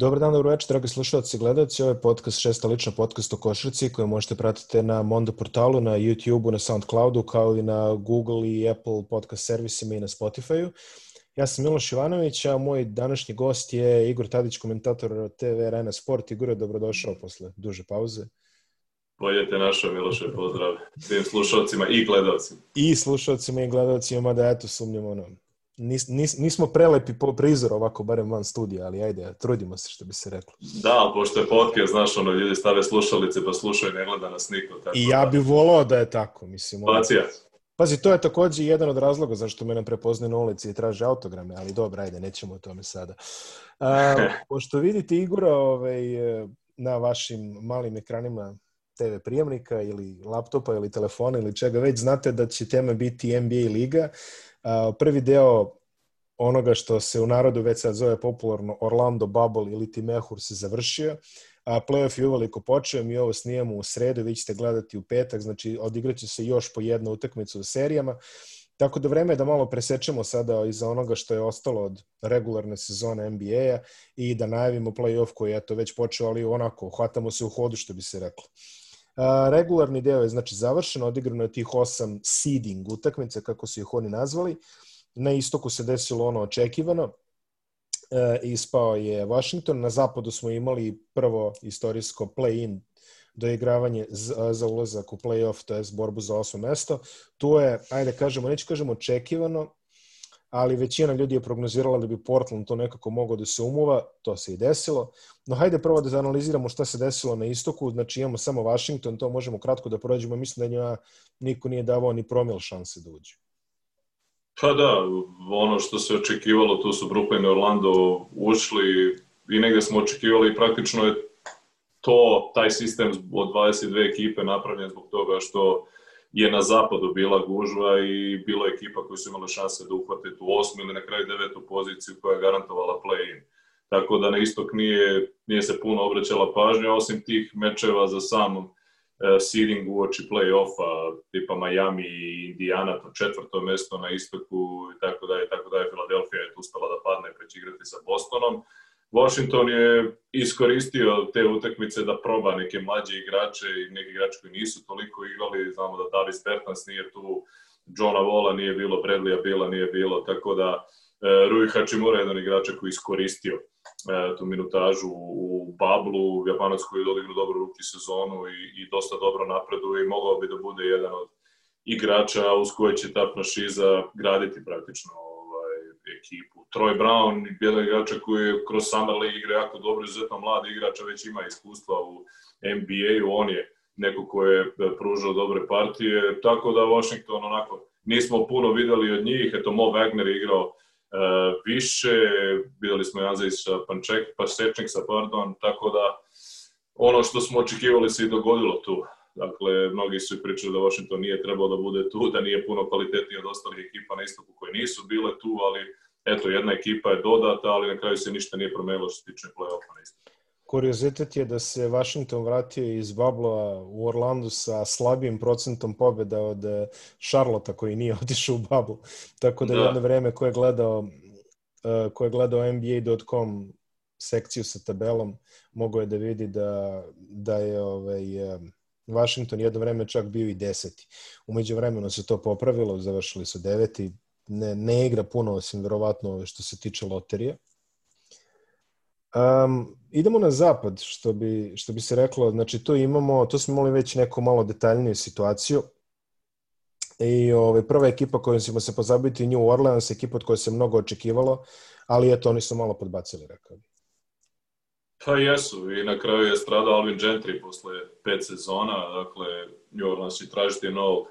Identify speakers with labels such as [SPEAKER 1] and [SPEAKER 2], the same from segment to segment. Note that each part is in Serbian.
[SPEAKER 1] Dobar dan, dobro večer, dragi slušalci i gledalci. Ovo je podcast, šesta lična podcast o košarci koju možete pratiti na Mondo portalu, na YouTube-u, na Soundcloudu, kao i na Google i Apple podcast servisima i na Spotify-u. Ja sam Miloš Ivanović, a moj današnji gost je Igor Tadić, komentator TV Arena Sport. Igor, dobrodošao posle duže pauze.
[SPEAKER 2] Bolje te našao, Miloše, pozdrav svim slušalcima i gledalcima.
[SPEAKER 1] I slušalcima i gledalcima, mada eto sumnjam ono, nis, nis, nismo prelepi po prizor ovako, barem van studija, ali ajde, trudimo se što bi se reklo.
[SPEAKER 2] Da, pošto je podcast, znaš, ono, ljudi stave slušalice pa slušaju, ne gleda nas niko. Tako
[SPEAKER 1] I ja
[SPEAKER 2] da-
[SPEAKER 1] bih volao da je tako, mislim. ono-
[SPEAKER 2] Situacija.
[SPEAKER 1] Pazi, to je takođe jedan od razloga zašto me ne prepoznaju na ulici i traže autograme, ali dobro, ajde, nećemo o tome sada. A, pošto vidite Igora ovaj, na vašim malim ekranima TV prijemnika ili laptopa ili telefona ili čega već, znate da će tema biti NBA liga. Prvi deo onoga što se u narodu već sad zove popularno Orlando Bubble ili ti Mehur se završio, a playoff je uveliko počeo, mi ovo snijemo u sredu, vi ćete gledati u petak, znači odigraće se još po jedna utakmica u serijama, tako da vreme je da malo presečemo sada iza onoga što je ostalo od regularne sezone NBA-a i da najavimo playoff koji je eto već počeo, ali onako, hvatamo se u hodu što bi se reklo. Regularni deo je znači završen, odigrano je tih osam seeding utakmica, kako su ih oni nazvali. Na istoku se desilo ono očekivano, e, ispao je Washington, na zapadu smo imali prvo istorijsko play-in doigravanje za ulazak u play-off, to je borbu za osmo mesto. Tu je, ajde kažemo, neću kažemo očekivano, ali većina ljudi je prognozirala da bi Portland to nekako mogao da se umuva, to se i desilo. No hajde prvo da analiziramo šta se desilo na istoku, znači imamo samo Washington, to možemo kratko da prođemo, mislim da njima niko nije davao ni promil šanse da uđe.
[SPEAKER 2] Pa da, ono što se očekivalo, tu su Brooklyn i Orlando ušli i negde smo očekivali praktično je to, taj sistem od 22 ekipe napravljen zbog toga što je na zapadu bila gužva i bilo je ekipa koji su imali šanse da uhvate tu osmu ili na kraju devetu poziciju koja je garantovala play-in. Tako da na istok nije, nije se puno obraćala pažnja, osim tih mečeva za samom uh, seeding uoči play-offa, tipa Miami i Indiana, to četvrto mesto na istoku i tako da je, tako da je Philadelphia je tu uspela da padne pa će igrati sa Bostonom. Washington je iskoristio te utakmice da proba neke mlađe igrače i neki igrači koji nisu toliko igrali, znamo da Davis Bertans nije tu, Johna Vola nije bilo, Bradleya Bila nije bilo, tako da e, Rui Hachimura je jedan igrača koji iskoristio e, tu minutažu u Bablu, Japanac koji je odigrao dobro ruki sezonu i, i dosta dobro napreduje i mogao bi da bude jedan od igrača uz koje će ta franšiza graditi praktično ovaj, ekipu. Troy Brown, jedan igrača koji je kroz Summer League igra jako dobro, izuzetno mladi igrač, već ima iskustva u NBA-u, on je neko ko je pružao dobre partije, tako da Washington onako nismo puno videli od njih, eto Mo Wagner igrao uh, više, videli smo Janzevića Panček, Pasečniksa, pardon, tako da ono što smo očekivali se i dogodilo tu. Dakle, mnogi su pričali da Washington nije trebao da bude tu, da nije puno kvalitetniji od ostalih ekipa na istoku koje nisu bile tu, ali eto, jedna ekipa je dodata, ali na kraju se ništa nije promenilo što se tiče play-offa.
[SPEAKER 1] Kuriozitet je da se Washington vratio iz Babla u Orlandu sa slabijim procentom pobjeda od Charlotta koji nije otišao u Bablu. Tako da, da. jedno vreme ko je gledao uh, ko je gledao NBA.com sekciju sa tabelom, mogao je da vidi da, da je ovaj, Washington jedno vreme čak bio i deseti. Umeđu vremenu se to popravilo, završili su deveti, ne, ne igra puno, osim verovatno što se tiče loterije. Um, idemo na zapad, što bi, što bi se reklo, znači to imamo, to smo imali već neku malo detaljniju situaciju i ovaj, prva ekipa kojom ćemo se pozabiti New Orleans, ekipa od koje se mnogo očekivalo, ali eto, oni su malo podbacili, rekao bi.
[SPEAKER 2] Pa jesu, i na kraju je stradao Alvin Gentry posle pet sezona, dakle New Orleans će tražiti novog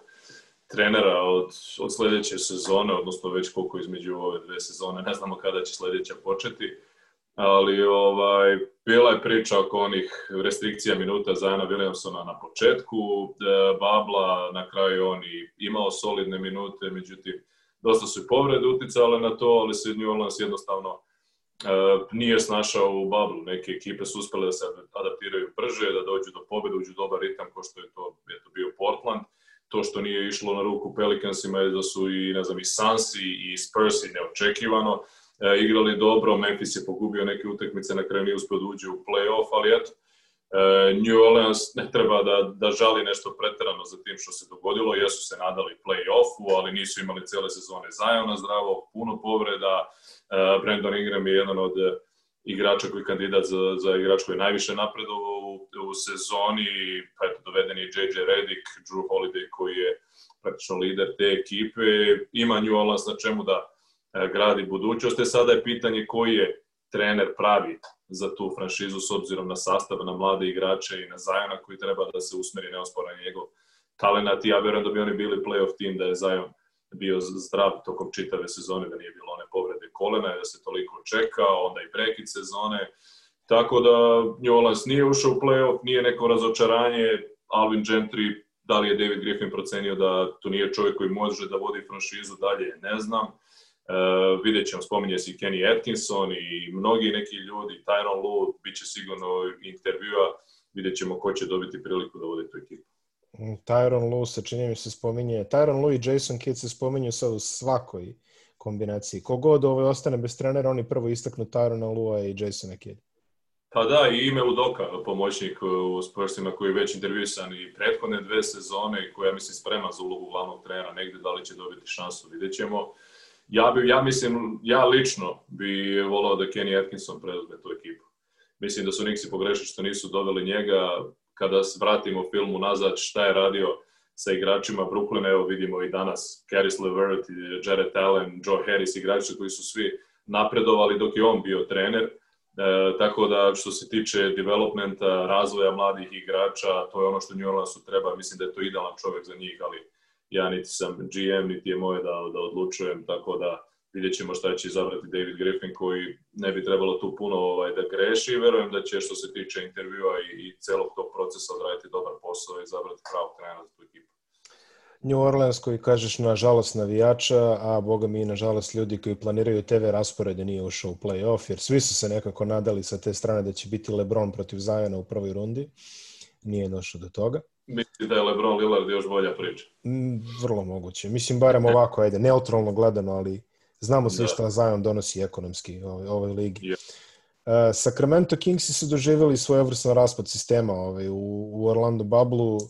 [SPEAKER 2] trenera od, od sledeće sezone, odnosno već koliko između ove dve sezone, ne znamo kada će sledeća početi, ali ovaj, bila je priča oko onih restrikcija minuta Zajana Williamsona na početku, e, Babla na kraju on i imao solidne minute, međutim, dosta su i povrede uticale na to, ali se New Orleans jednostavno Uh, nije snašao u bablu. Neke ekipe su uspele da se adaptiraju brže, da dođu do pobjede, uđu dobar ritam, ko što je to, je to bio Portland. To što nije išlo na ruku Pelicansima je da su i, ne znam, i Sansi i Spursi neočekivano e, igrali dobro, Memphis je pogubio neke utakmice, na kraju nije uspio da uđe u play-off, ali eto, e, New Orleans ne treba da, da žali nešto preterano za tim što se dogodilo, jesu se nadali play-offu, ali nisu imali cele sezone zajona zdravo, puno povreda, e, Brandon Ingram je jedan od igrača koji je kandidat za, za igrač koji je najviše napredovao u, u sezoni, pa eto, doveden je JJ Redick, Drew Holiday koji je praktično lider te ekipe, ima New Orleans na čemu da e, gradi budućnost, e sada je pitanje koji je trener pravi za tu franšizu s obzirom na sastav, na mlade igrače i na Zajona koji treba da se usmeri neosporan njegov talent. I ja verujem da bi oni bili playoff tim da je Zajon bio zdrav tokom čitave sezone, da nije bilo one povrede kolena, da se toliko čeka, onda i prekid sezone. Tako da New Orleans nije ušao u playoff, nije neko razočaranje, Alvin Gentry, da li je David Griffin procenio da to nije čovjek koji može da vodi franšizu dalje, ne znam. Uh, vidjet ćemo, spominje se i Kenny Atkinson i mnogi neki ljudi, Tyron Lue, bit će sigurno intervjua, vidjet ćemo ko će dobiti priliku da vodi tu ekipu.
[SPEAKER 1] Tyron Lue se čini mi se spominje, Tyron Lue i Jason Kidd se spominju sad u svakoj kombinaciji. Kogod ovaj ostane bez trenera, oni prvo istaknu Tyrona Lue i Jasona Kidd.
[SPEAKER 2] Pa da, i ime Udoka, pomoćnik u Spursima koji je već intervjuisan i prethodne dve sezone koja, mislim, sprema za ulogu glavnog trenera negde, da li će dobiti šansu, vidjet ćemo. Ja, bi, ja mislim, ja lično bi volao da Kenny Atkinson preuzme tu ekipu. Mislim da su Nixi pogrešili što nisu doveli njega, kada vratimo film nazad šta je radio sa igračima Brooklyna, evo vidimo i danas Caris LeVert, Jared Allen, Joe Harris, igrači koji su svi napredovali dok je on bio trener. E, tako da što se tiče developmenta, razvoja mladih igrača, to je ono što New Orleansu treba, mislim da je to idealan čovjek za njih, ali ja niti sam GM, niti je moje da, da odlučujem, tako da vidjet ćemo šta će izabrati David Griffin koji ne bi trebalo tu puno ovaj, da greši i verujem da će što se tiče intervjua i, i celog tog procesa odraditi dobar posao i izabrati pravog trenera za tu ekipu.
[SPEAKER 1] New Orleans koji kažeš nažalost navijača, a boga mi nažalost ljudi koji planiraju TV rasporede nije ušao u play-off, jer svi su se nekako nadali sa te strane da će biti LeBron protiv Zajona u prvoj rundi. Nije došlo do toga.
[SPEAKER 2] Misli da je LeBron Lillard još bolja priča?
[SPEAKER 1] Vrlo moguće. Mislim, barem ovako, ajde, neutralno gledano, ali Znamo svi da. šta Zion donosi ekonomski ovoj, ovoj ligi. Yeah. Uh, Sacramento Kingsi su doživjeli svojevrsno raspad sistema ovaj, u, u Orlando Bablu. Uh,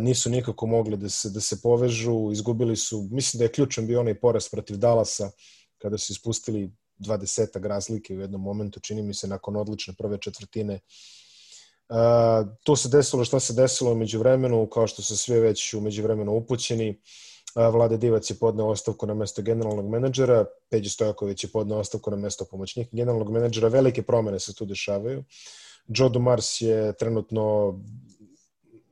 [SPEAKER 1] nisu nikako mogli da se, da se povežu, izgubili su, mislim da je ključan bio onaj poraz protiv Dallasa, kada su ispustili 20 razlike u jednom momentu, čini mi se nakon odlične prve četvrtine. Uh, to se desilo šta se desilo umeđu vremenu, kao što su sve već umeđu vremenu upućeni. Uh, Vlade Divac je podneo ostavku na mesto generalnog menadžera, Peđi Stojaković je podneo ostavku na mesto pomoćnika generalnog menadžera, velike promene se tu dešavaju. Joe Dumars je trenutno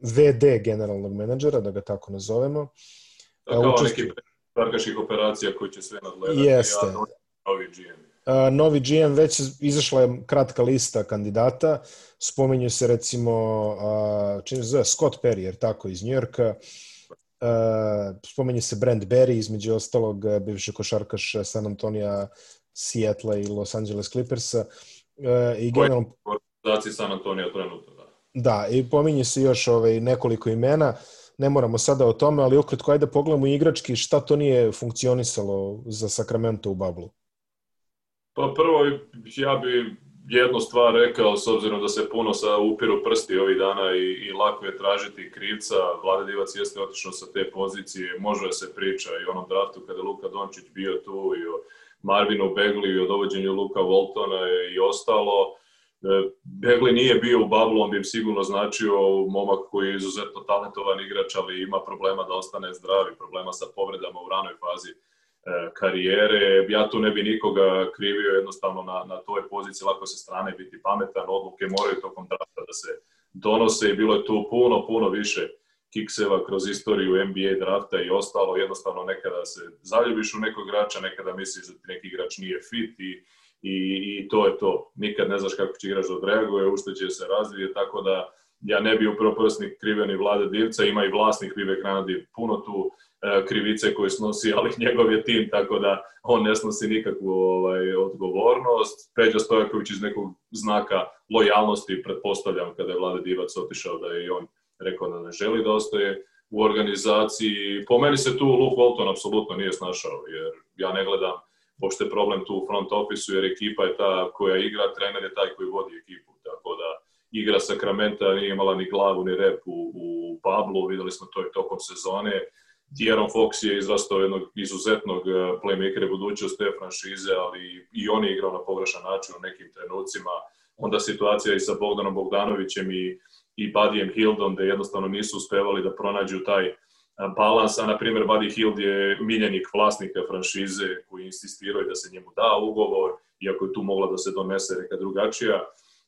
[SPEAKER 1] VD generalnog menadžera, da ga tako nazovemo.
[SPEAKER 2] Da, kao Učest... neki parkaških operacija koji će sve nadgledati.
[SPEAKER 1] Jeste. Ja,
[SPEAKER 2] novi GM.
[SPEAKER 1] Uh, novi GM već izašla je kratka lista kandidata. Spominju se recimo uh, čini se zove Scott Perry, jer tako iz Njujorka. Uh, spomenje se Brand Berry, između ostalog uh, bivši košarkaš San Antonija, Seattle i Los Angeles Clippersa. Uh,
[SPEAKER 2] i generalno... Organizaciji San Antonija trenutno, da.
[SPEAKER 1] Da, i pominje se još ovaj, nekoliko imena. Ne moramo sada o tome, ali ukratko ajde pogledamo igrački šta to nije funkcionisalo za Sacramento u bablu.
[SPEAKER 2] Pa prvo, ja bi jednu stvar rekao, s obzirom da se puno sa upiru prsti ovih dana i, i lako je tražiti krivca. Vlada Divac jeste otišao sa te pozicije, može se priča i onom draftu kada Luka Dončić bio tu i o Marvinu Begli i o dovođenju Luka Voltona i ostalo. E, Begli nije bio u bablu, on bi im sigurno značio momak koji je izuzetno talentovan igrač, ali ima problema da ostane zdrav i problema sa povredama u ranoj fazi karijere. Ja tu ne bi nikoga krivio jednostavno na, na toj poziciji, lako se strane biti pametan, odluke moraju tokom drafta da se donose i bilo je tu puno, puno više kikseva kroz istoriju NBA drafta i ostalo, jednostavno nekada se zaljubiš u nekog igrača, nekada misliš da ti neki igrač nije fit i, i, i to je to. Nikad ne znaš kako će igrač da odreaguje, u što će se razvije, tako da ja ne bi upravo prsnik kriveni vlade Divca, ima i vlasnik Vivek Ranadi puno tu E, krivice koje snosi, ali njegov je tim, tako da on ne snosi nikakvu ovaj, odgovornost. Peđa Stojaković iz nekog znaka lojalnosti, pretpostavljam, kada je Vlade Divac otišao da je i on rekao da ne želi da ostaje u organizaciji. Po meni se tu Luke Walton apsolutno nije snašao, jer ja ne gledam pošto problem tu u front ofisu, jer ekipa je ta koja igra, trener je taj koji vodi ekipu, tako da igra Sakramenta nije imala ni glavu ni rep u, u Pablu, videli smo to i tokom sezone, Tieron Fox je izrastao jednog izuzetnog eh, playmakera budućnost te franšize, ali i on je igrao na pogrešan način u nekim trenucima. Onda situacija i sa Bogdanom Bogdanovićem i, i Badijem Hildom, da jednostavno nisu uspevali da pronađu taj eh, balans, a na primjer Buddy Hield je miljenik vlasnika franšize koji insistiraju da se njemu da ugovor, iako je tu mogla da se donese neka drugačija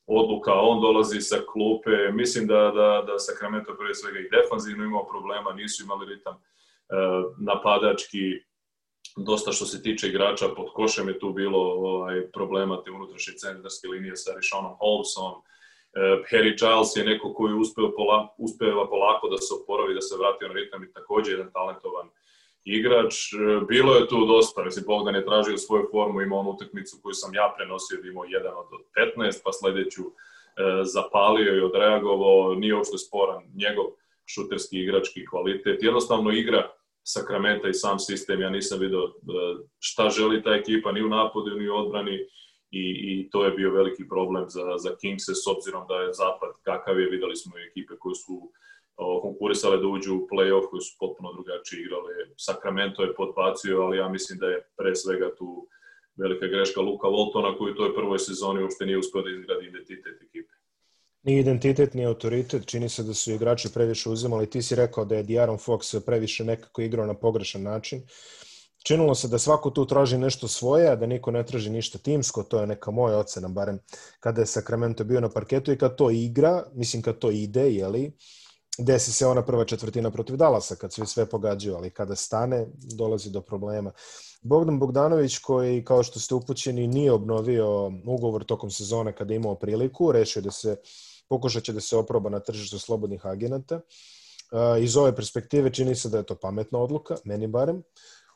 [SPEAKER 2] odluka, on dolazi sa klupe, mislim da, da, da Sacramento pre svega i defanzivno imao problema, nisu imali ritam napadački, dosta što se tiče igrača pod košem je tu bilo ovaj, problema te unutrašnje centarske linije sa Rishonom Holmesom. Uh, Harry Giles je neko koji uspeo pola, uspeva polako da se oporavi, da se vrati na ritam i takođe jedan talentovan igrač. Uh, bilo je tu dosta, mislim, Bogdan je tražio svoju formu, imao onu utakmicu koju sam ja prenosio, da imao jedan od 15, pa sledeću zapalio i odreagovao, nije uopšte sporan njegov šuterski igrački kvalitet. Jednostavno igra Sakramenta i sam sistem, ja nisam vidio e, šta želi ta ekipa ni u napadu ni u odbrani i, i to je bio veliki problem za, za Kingse s obzirom da je zapad kakav je, videli smo ekipe koje su konkurisale da uđu u play-off koje su potpuno drugačije igrale. Sacramento je podbacio, ali ja mislim da je pre svega tu velika greška Luka Voltona koji u toj prvoj sezoni uopšte nije uspio da izgradi identitet ekipe
[SPEAKER 1] ni identitet, ni autoritet. Čini se da su igrači previše uzimali. Ti si rekao da je Diaron Fox previše nekako igrao na pogrešan način. Činilo se da svako tu traži nešto svoje, a da niko ne traži ništa timsko, to je neka moja ocena, barem kada je Sacramento bio na parketu i kad to igra, mislim kad to ide, jeli, desi se ona prva četvrtina protiv Dalasa, kad svi sve pogađaju, ali kada stane, dolazi do problema. Bogdan Bogdanović, koji, kao što ste upućeni, nije obnovio ugovor tokom sezone kada je imao priliku, rešio da se pokušat će da se oproba na tržištu slobodnih agenata. Iz ove perspektive čini se da je to pametna odluka, meni barem.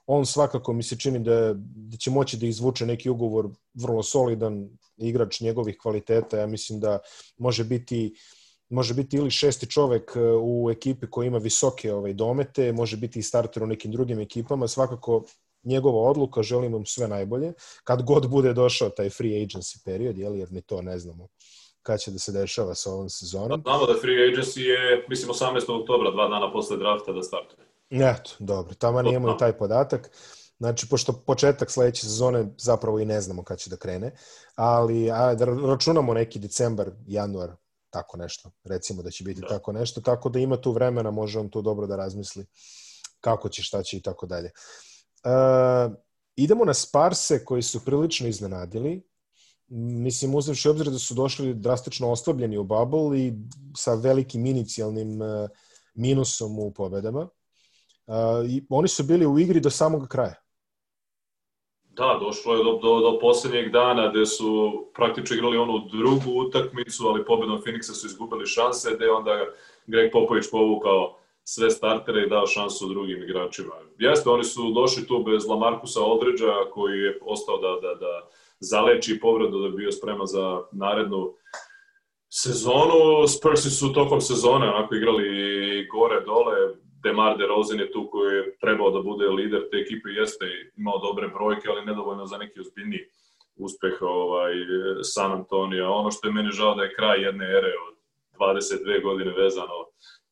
[SPEAKER 1] On svakako mi se čini da, da će moći da izvuče neki ugovor vrlo solidan igrač njegovih kvaliteta. Ja mislim da može biti može biti ili šesti čovek e, u ekipi koja ima visoke ovaj domete, može biti i starter u nekim drugim ekipama. Svakako njegova odluka, želim vam sve najbolje. Kad god bude došao taj free agency period, jel, jer ni to ne znamo kada će da se dešava sa ovom sezonom.
[SPEAKER 2] Znamo da free agency je, mislim, 18. oktobra, dva dana posle drafta da startuje.
[SPEAKER 1] Eto, dobro, tamo nije imamo taj podatak. Znači, pošto početak sledeće sezone zapravo i ne znamo kada će da krene, ali a, da računamo neki decembar, januar, tako nešto. Recimo da će biti da. tako nešto, tako da ima tu vremena, može on tu dobro da razmisli kako će, šta će i tako dalje. Uh, idemo na Sparse koji su prilično iznenadili mislim, uzevši obzir da su došli drastično oslabljeni u bubble i sa velikim inicijalnim uh, minusom u pobedama. Uh, i oni su bili u igri do samog kraja.
[SPEAKER 2] Da, došlo je do, do, do poslednjeg dana gde su praktično igrali onu drugu utakmicu, ali pobedom Phoenixa su izgubili šanse, gde onda Greg Popović povukao sve startere i dao šansu drugim igračima. Jeste, oni su došli tu bez Lamarcusa Aldridgea koji je ostao da, da, da zaleči povredu da bi bio spreman za narednu sezonu. Spursi su tokom sezone onako igrali gore, dole. Demar DeRozan je tu koji je trebao da bude lider te ekipe, jeste imao dobre brojke, ali nedovoljno za neki ozbiljni uspeh ovaj, San Antonija. Ono što je meni žao da je kraj jedne ere od 22 godine vezano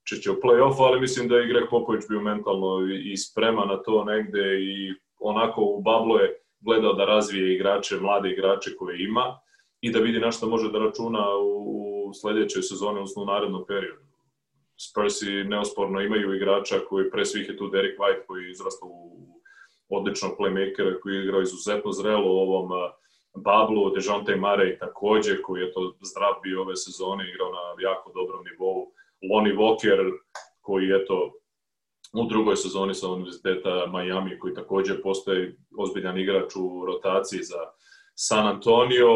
[SPEAKER 2] Čiće u play-offu, ali mislim da je Greg Popović bio mentalno i spreman na to negde i onako u bablu je gledao da razvije igrače, mlade igrače koje ima i da vidi na što može da računa u sledećoj sezoni, odnosno u narednom periodu. Spursi neosporno imaju igrača koji pre svih je tu Derek White koji je izrastao u odličnog playmakera koji je igrao izuzetno zrelo u ovom bablu, Dejounte Murray takođe koji je to zdrav bio ove sezone, igrao na jako dobrom nivou, Lonnie Walker koji je to u drugoj sezoni sa Univerziteta Miami, koji takođe postoji ozbiljan igrač u rotaciji za San Antonio.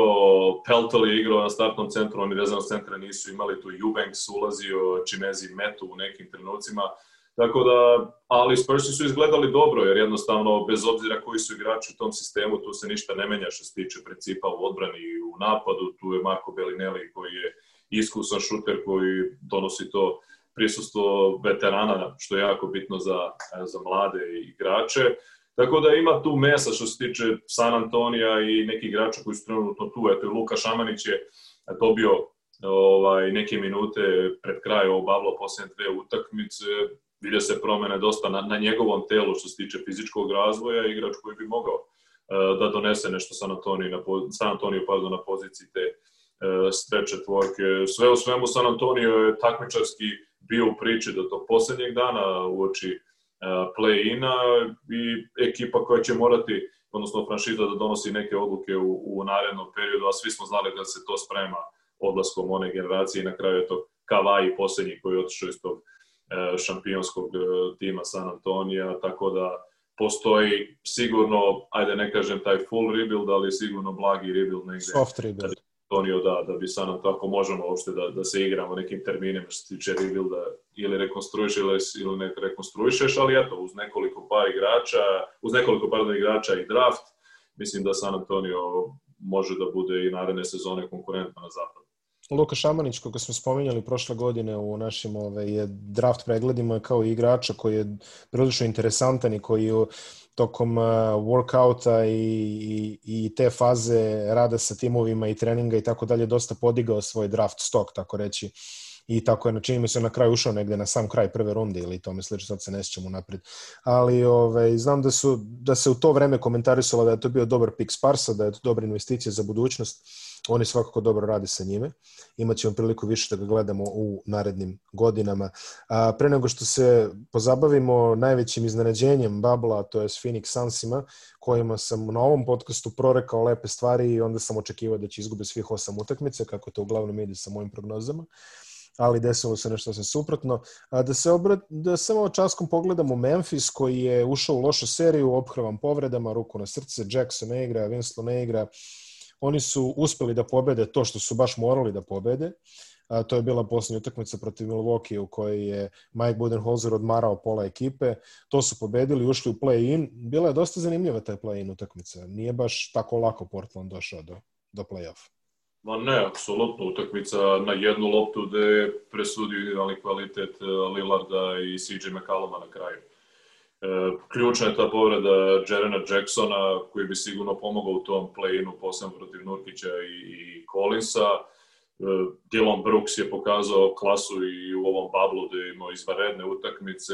[SPEAKER 2] Peltel je igrao na startnom centru, oni vezanog centra nisu imali, tu Eubanks ulazio, Činezi Metu u nekim trenucima. Tako da, ali Spursi su izgledali dobro, jer jednostavno, bez obzira koji su igrači u tom sistemu, tu se ništa ne menja što se tiče principa u odbrani i u napadu. Tu je Marko Bellinelli koji je iskusan šuter koji donosi to prisustvo veterana, što je jako bitno za, za mlade igrače. Tako da ima tu mesa što se tiče San Antonija i neki igrača koji su trenutno tu. Eto, Luka Šamanić je dobio ovaj, neke minute pred kraj obavljao posljednje dve utakmice. Vidio se promene dosta na, na njegovom telu što se tiče fizičkog razvoja, igrač koji bi mogao uh, da donese nešto San Antoniju na, San Antoniju, pardon, na poziciji te streće četvorke. Sve u svemu San Antonio je takmičarski bio u priči do tog poslednjeg dana u oči play-ina i ekipa koja će morati, odnosno franšiza da donosi neke odluke u, u narednom periodu, a svi smo znali da se to sprema odlaskom one generacije i na kraju je to Kawhi poslednji koji je otišao iz tog šampionskog tima San Antonija, tako da postoji sigurno, ajde ne kažem taj full rebuild, ali sigurno blagi rebuild negde.
[SPEAKER 1] Soft rebuild.
[SPEAKER 2] Antonio da, da bi sad tako možemo uopšte da, da se igramo nekim terminima što se tiče rebuilda ili rekonstruiš ili, ili ne rekonstruišeš, ali eto, uz nekoliko par igrača, uz nekoliko par igrača i draft, mislim da San Antonio može da bude i naredne sezone konkurentna na zapadu.
[SPEAKER 1] Luka Šamanić, koga smo spominjali prošle godine u našim ove, ovaj, draft pregledima, kao igrača koji je prilično interesantan i koji tokom uh, workouta i, i, i te faze rada sa timovima i treninga i tako dalje dosta podigao svoj draft stok, tako reći. I tako je, na čini mi se na kraju ušao negde na sam kraj prve runde ili to misliš, sad se ne sjećam napred. Ali ovaj, znam da, su, da se u to vreme komentarisalo da je to bio dobar pick Sparsa, da je to dobra investicija za budućnost Oni svakako dobro rade sa njime. Imaćemo priliku više da ga gledamo u narednim godinama. A, pre nego što se pozabavimo najvećim iznenađenjem Babla, to je Phoenix Sunsima, kojima sam na ovom podcastu prorekao lepe stvari i onda sam očekivao da će izgube svih osam utakmica, kako to uglavnom ide sa mojim prognozama ali desilo se nešto sam suprotno. A da se obrat, da samo časkom pogledamo Memphis koji je ušao u lošu seriju, ophrvan povredama, ruku na srce, Jackson ne igra, Winslow ne igra, Oni su uspeli da pobede to što su baš morali da pobede. A, to je bila poslednja utakmica protiv Milwaukee u kojoj je Mike Budenholzer odmarao pola ekipe. To su pobedili, ušli u play-in. Bila je dosta zanimljiva ta play-in utakmica. Nije baš tako lako Portland došao do, do play-off.
[SPEAKER 2] Ma ne, apsolutno utakmica na jednu loptu gde je presudio idealni kvalitet eh, Lillarda i CJ McCalluma na kraju. E, ključna je ta povreda Jerena Jacksona koji bi sigurno pomogao u tom play-inu posebno protiv Nurkića i, Collinsa. E, Dylan Brooks je pokazao klasu i u ovom bablu da je imao izvaredne utakmice.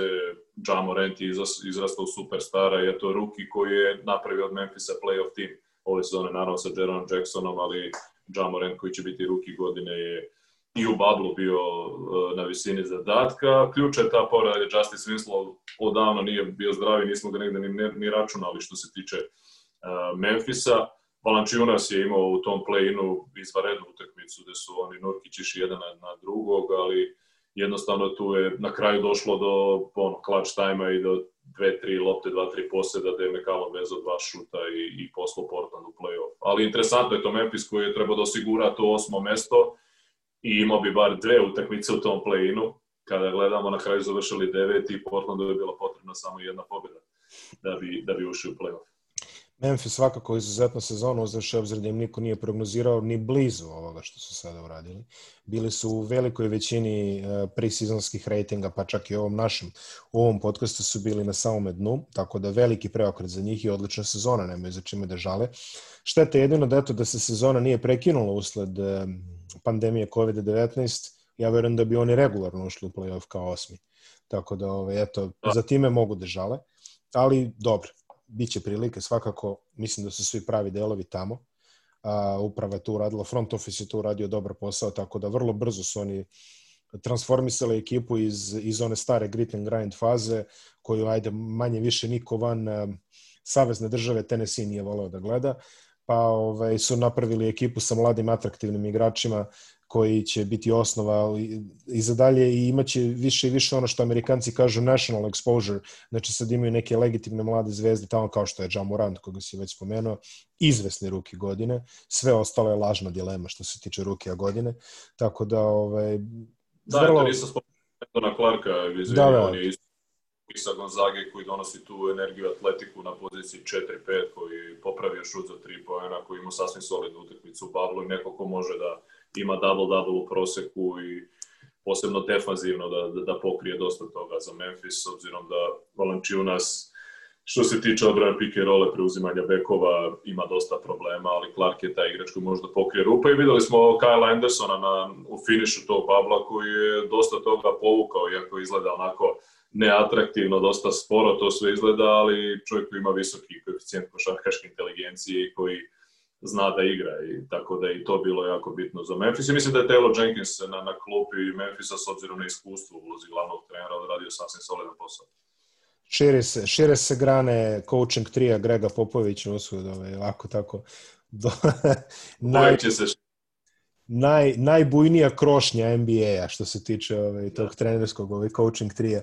[SPEAKER 2] Ja Morant je izrastao superstara i je to ruki koji je napravio od Memphisa playoff tim ove sezone, naravno sa Jeronom Jacksonom, ali Ja Morant koji će biti ruki godine je i u bablu bio uh, na visini zadatka. Ključ je ta povreda je Justice Winslow odavno nije bio zdravi, nismo ga negde ni, ni računali što se tiče uh, Memfisa. Valančiunas je imao u tom play-inu izvarednu utakmicu gde su oni Nurkić jedan na, drugog, ali jednostavno tu je na kraju došlo do ono, clutch time i do dve, tri lopte, dva, tri poseda da je McCallum vezao dva šuta i, i poslao Portland u play-off. Ali interesantno je to Memphis koji je trebao da osigura to osmo mesto i imao bi bar dve utakmice u tom play-inu. Kada gledamo, na kraju završili devet i Portlandu je bila potrebna samo jedna pobjeda da bi, da bi ušli u play-off.
[SPEAKER 1] Memphis svakako izuzetna sezona, uzreši obzir da im niko nije prognozirao ni blizu ovoga što su sada uradili. Bili su u velikoj većini e, prisezonskih rejtinga, pa čak i ovom našem, u ovom podcastu su bili na samome dnu, tako da veliki preokret za njih i odlična sezona, nemaju za čime da žale. Štete jedino da, eto, da se sezona nije prekinula usled e, pandemije COVID-19, ja verujem da bi oni regularno ušli u playoff kao osmi. Tako da, ove, eto, za time mogu da žale. Ali, dobro, bit će prilike svakako, mislim da su svi pravi delovi tamo. A, uprava je tu uradila, front office je tu uradio dobar posao, tako da vrlo brzo su oni transformisali ekipu iz, iz one stare grit and grind faze, koju, ajde, manje više niko van a, savezne države Tennessee nije voleo da gleda, pa ovaj, su napravili ekipu sa mladim atraktivnim igračima koji će biti osnova i za dalje i imaće više i više ono što amerikanci kažu national exposure, znači sad imaju neke legitimne mlade zvezde tamo kao što je Ja Morant koga si već spomenuo, izvesni ruki godine, sve ostalo je lažna dilema što se tiče rukija godine, tako da ovaj,
[SPEAKER 2] Da, vrlo... to nisam spomenuo na Clarka, da, da. on je isto sa Gonzage koji donosi tu energiju atletiku na poziciji 4-5 koji popravio šut za 3 pojena, koji ima sasvim solidnu utakmicu u Bablu i neko ko može da ima double-double u proseku i posebno defanzivno da, da, da pokrije dosta toga za Memphis, s obzirom da Valančiunas Što se tiče odbrane pike role, preuzimanja bekova, ima dosta problema, ali Clark je taj igrač koji možda pokrije rupa i videli smo Kyle Andersona na, u finišu tog babla koji je dosta toga povukao, iako izgleda onako neatraktivno, dosta sporo to sve izgleda, ali čovjek koji ima visoki koeficijent košarkaške inteligencije i koji zna da igra i tako da je i to bilo jako bitno za Memphis. I mislim da je Taylor Jenkins na, na klupi Memphisa s obzirom na iskustvo u ulozi glavnog trenera odradio sasvim solidan posao.
[SPEAKER 1] Šire se, šire se grane coaching trija Grega Popovića usud, ovaj, ovako tako. Do,
[SPEAKER 2] naj, se
[SPEAKER 1] naj, najbujnija krošnja NBA-a što se tiče ovaj, tog da. trenerskog ovaj, coaching trija.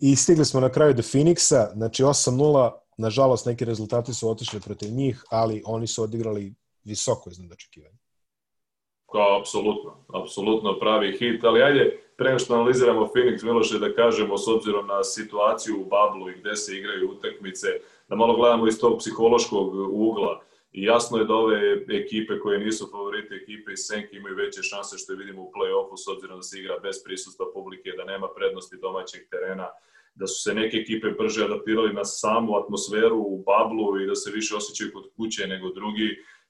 [SPEAKER 1] I stigli smo na kraju do Phoenixa, znači 8-0, nažalost neki rezultati su otišli protiv njih, ali oni su odigrali visoko iznad očekivanja.
[SPEAKER 2] Kao, apsolutno, apsolutno pravi hit, ali ajde, pre što analiziramo Phoenix, Miloše, da kažemo, s obzirom na situaciju u Bablu i gde se igraju utakmice, da malo gledamo iz tog psihološkog ugla. I jasno je da ove ekipe koje nisu favorite ekipe iz Senke imaju veće šanse što je vidimo u play-offu s obzirom da se igra bez prisustva publike, da nema prednosti domaćeg terena, da su se neke ekipe brže adaptirali na samu atmosferu u bablu i da se više osjećaju kod kuće nego drugi.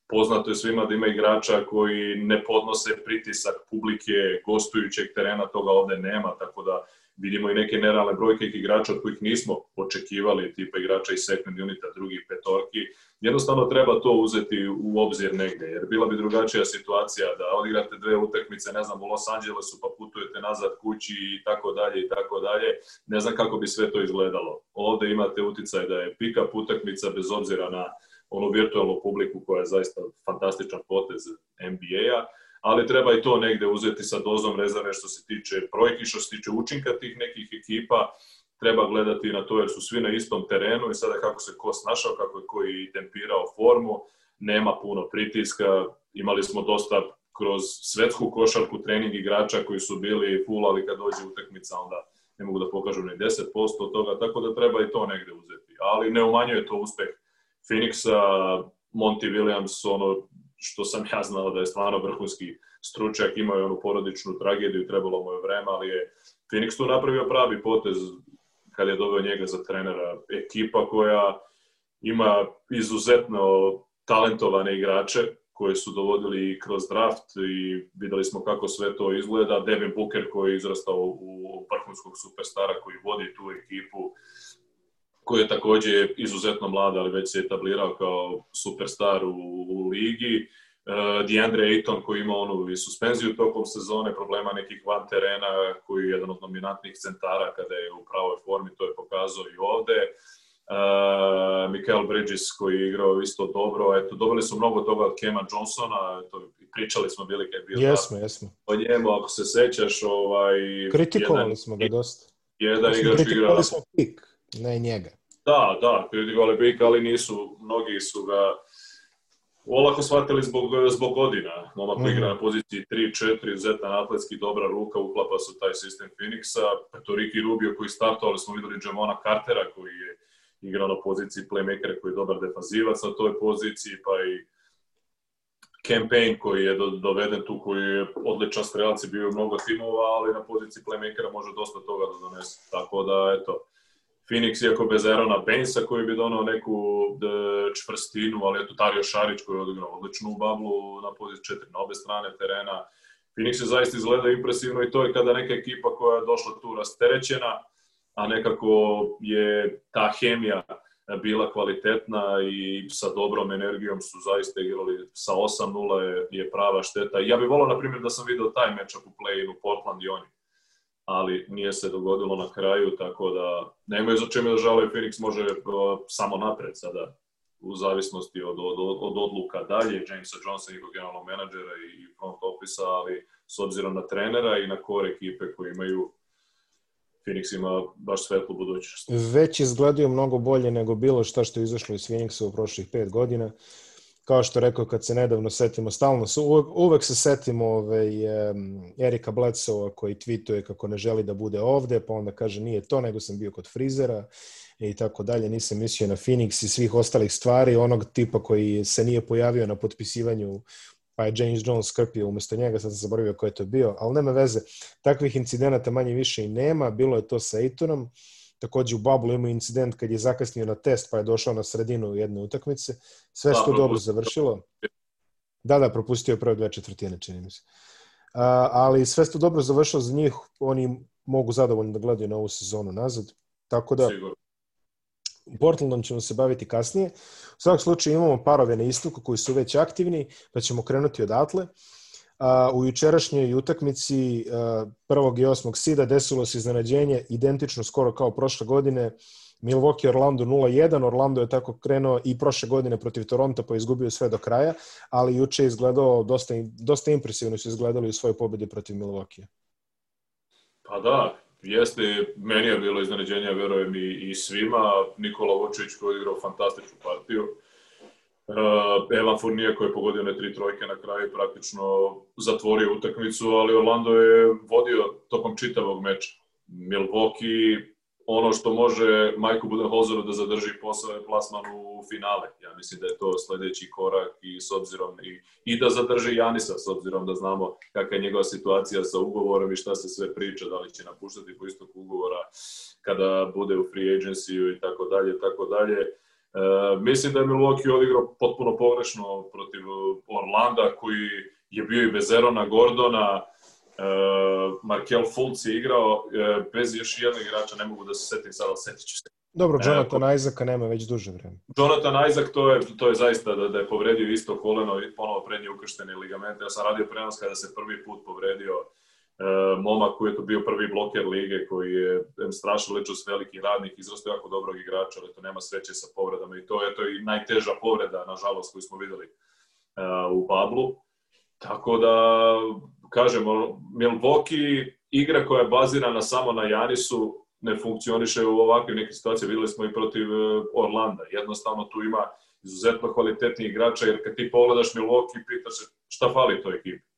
[SPEAKER 2] Poznato je svima da ima igrača koji ne podnose pritisak publike, gostujućeg terena, toga ovde nema, tako da vidimo i neke nerealne brojke igrača od kojih nismo očekivali, tipa igrača iz second unita, drugih petorki. Jednostavno treba to uzeti u obzir negde, jer bila bi drugačija situacija da odigrate dve utakmice, ne znam, u Los Angelesu pa putujete nazad kući i tako dalje i tako dalje. Ne znam kako bi sve to izgledalo. Ovde imate uticaj da je pick-up utakmica bez obzira na onu virtualnu publiku koja je zaista fantastičan potez NBA-a, ali treba i to negde uzeti sa dozom rezerve što se tiče projekti, što se tiče učinka tih nekih ekipa, treba gledati na to jer su svi na istom terenu i sada kako se ko snašao, kako je koji tempirao formu, nema puno pritiska, imali smo dosta kroz svetsku košarku trening igrača koji su bili full, ali kad dođe utakmica onda ne mogu da pokažu ni 10% od toga, tako da treba i to negde uzeti. Ali ne umanjuje to uspeh Phoenixa, Monty Williams, ono što sam ja znao da je stvarno vrhunski stručnjak, imao je onu porodičnu tragediju, trebalo mu je vreme, ali je Phoenix tu napravio pravi potez kad je doveo njega za trenera. Ekipa koja ima izuzetno talentovane igrače koje su dovodili kroz draft i videli smo kako sve to izgleda. Devin Booker koji je izrastao u vrhunskog superstara koji vodi tu ekipu koji je takođe izuzetno mlad, ali već se etablirao kao superstar u, u ligi. Uh, DeAndre Ayton koji ima onu i suspenziju tokom sezone, problema nekih van terena, koji je jedan od dominantnih centara kada je u pravoj formi, to je pokazao i ovde. Uh, Mikael Bridges koji je igrao isto dobro, eto, dobili su mnogo toga od Kema Johnsona, eto, pričali smo bili kad je bio
[SPEAKER 1] jesmo, da, jesmo.
[SPEAKER 2] o njemu, ako se sećaš, ovaj...
[SPEAKER 1] Kritikovali jedan, smo ga dosta.
[SPEAKER 2] Jedan igrač igra...
[SPEAKER 1] smo pik, ne njega.
[SPEAKER 2] Da, da, kritikovali Bika, ali nisu, mnogi su ga olako shvatili zbog, zbog godina. Momak mm -hmm. igra na poziciji 3-4, zetan atletski, dobra ruka, uklapa su taj sistem Phoenixa. To Ricky Rubio koji startao, ali smo videli Jamona Cartera koji je igrao na poziciji playmakera koji je dobar defanzivac na toj poziciji, pa i Campaign koji je doveden tu, koji je odličan strelac i bio je mnogo timova, ali na poziciji playmakera može dosta toga da donese. Tako da, eto, Phoenix, iako bez Erona Bainsa koji bi donao neku čvrstinu, ali eto Tario Šarić koji je odigrao odličnu bablu na poziciji četiri na obe strane terena. Phoenix je zaista izgleda impresivno i to je kada neka ekipa koja je došla tu rasterećena, a nekako je ta hemija bila kvalitetna i sa dobrom energijom su zaista igrali sa 8-0 je, je prava šteta. Ja bih volao, na primjer, da sam video taj matchup u play-inu Portland i oni ali nije se dogodilo na kraju, tako da nemaju za čime da žale, Phoenix može uh, samo napred sada u zavisnosti od, od, od odluka dalje, Jamesa Jonesa, njegov generalnog menadžera i front office ali s obzirom na trenera i na core ekipe koji imaju Phoenix ima baš svetlu budućnost.
[SPEAKER 1] Već izgledaju mnogo bolje nego bilo šta što je izašlo iz Phoenixa u prošlih pet godina. Uh, kao što rekao kad se nedavno setimo, stalno su, uvek, uvek se setimo ovaj, um, Erika Bledsova koji tweetuje kako ne želi da bude ovde, pa onda kaže nije to, nego sam bio kod frizera i tako dalje, nisam mislio na Phoenix i svih ostalih stvari, onog tipa koji se nije pojavio na potpisivanju pa je James Jones skrpio umesto njega, sad sam zaboravio ko je to bio, ali nema veze, takvih incidenata manje više i nema, bilo je to sa Etonom, takođe u Bablu imao incident kad je zakasnio na test pa je došao na sredinu jedne utakmice. Sve se
[SPEAKER 2] Da,
[SPEAKER 1] to dobro završilo. Da, da, propustio prve dve četvrtine, čini mi se. A, ali sve se to dobro završilo za njih, oni mogu zadovoljno da gledaju na ovu sezonu nazad. Tako da,
[SPEAKER 2] Sigurno.
[SPEAKER 1] Portlandom ćemo se baviti kasnije. U svakom slučaju imamo parove na istoku koji su već aktivni, pa ćemo krenuti odatle. A, u jučerašnjoj utakmici prvog i osmog sida desilo se iznenađenje identično skoro kao prošle godine. Milwaukee Orlando 0-1, Orlando je tako krenuo i prošle godine protiv Toronto pa izgubio sve do kraja, ali juče je izgledao dosta, dosta impresivno su izgledali u svojoj pobedi protiv Milwaukee.
[SPEAKER 2] Pa da, jeste, meni je bilo iznenađenje, verujem i, i svima. Nikola Vučević koji je odigrao fantastičnu partiju. Uh, Evan Fournier koji je pogodio ne tri trojke na kraju praktično zatvorio utakmicu, ali Orlando je vodio tokom čitavog meča. Milwaukee, ono što može Majku Budenholzeru da zadrži posao je plasman u finale. Ja mislim da je to sledeći korak i s obzirom i, i da zadrži Janisa s obzirom da znamo kakva je njegova situacija sa ugovorom i šta se sve priča, da li će napuštati po istoku ugovora kada bude u free agency i tako dalje, tako dalje. E, mislim da je Milwaukee odigrao potpuno pogrešno protiv Orlanda koji je bio i bez Erona Gordona, e, Markel Fultz je igrao e, bez još jednog igrača, ne mogu da se setim sada, setit ću se.
[SPEAKER 1] Dobro,
[SPEAKER 2] E,
[SPEAKER 1] Jonathan Isaaca nema već duže vreme.
[SPEAKER 2] Jonathan Isaac, to je, to je zaista da, da je povredio isto koleno i ponovo prednje ukrštene ligamente. Ja sam radio prenos kada se prvi put povredio e, momak koji je to bio prvi bloker lige, koji je strašno ličus veliki radnik, izrastao jako dobrog igrača, ali to nema sreće sa povredama i to je to i najteža povreda, nažalost, koju smo videli e, u Bablu. Tako da, kažemo, Milwaukee igra koja je bazirana samo na Janisu ne funkcioniše u ovakvim nekim situacijama. Videli smo i protiv e, Orlanda. Jednostavno tu ima izuzetno kvalitetnih igrača, jer kad ti pogledaš Milwaukee, pitaš se šta fali toj ekipi.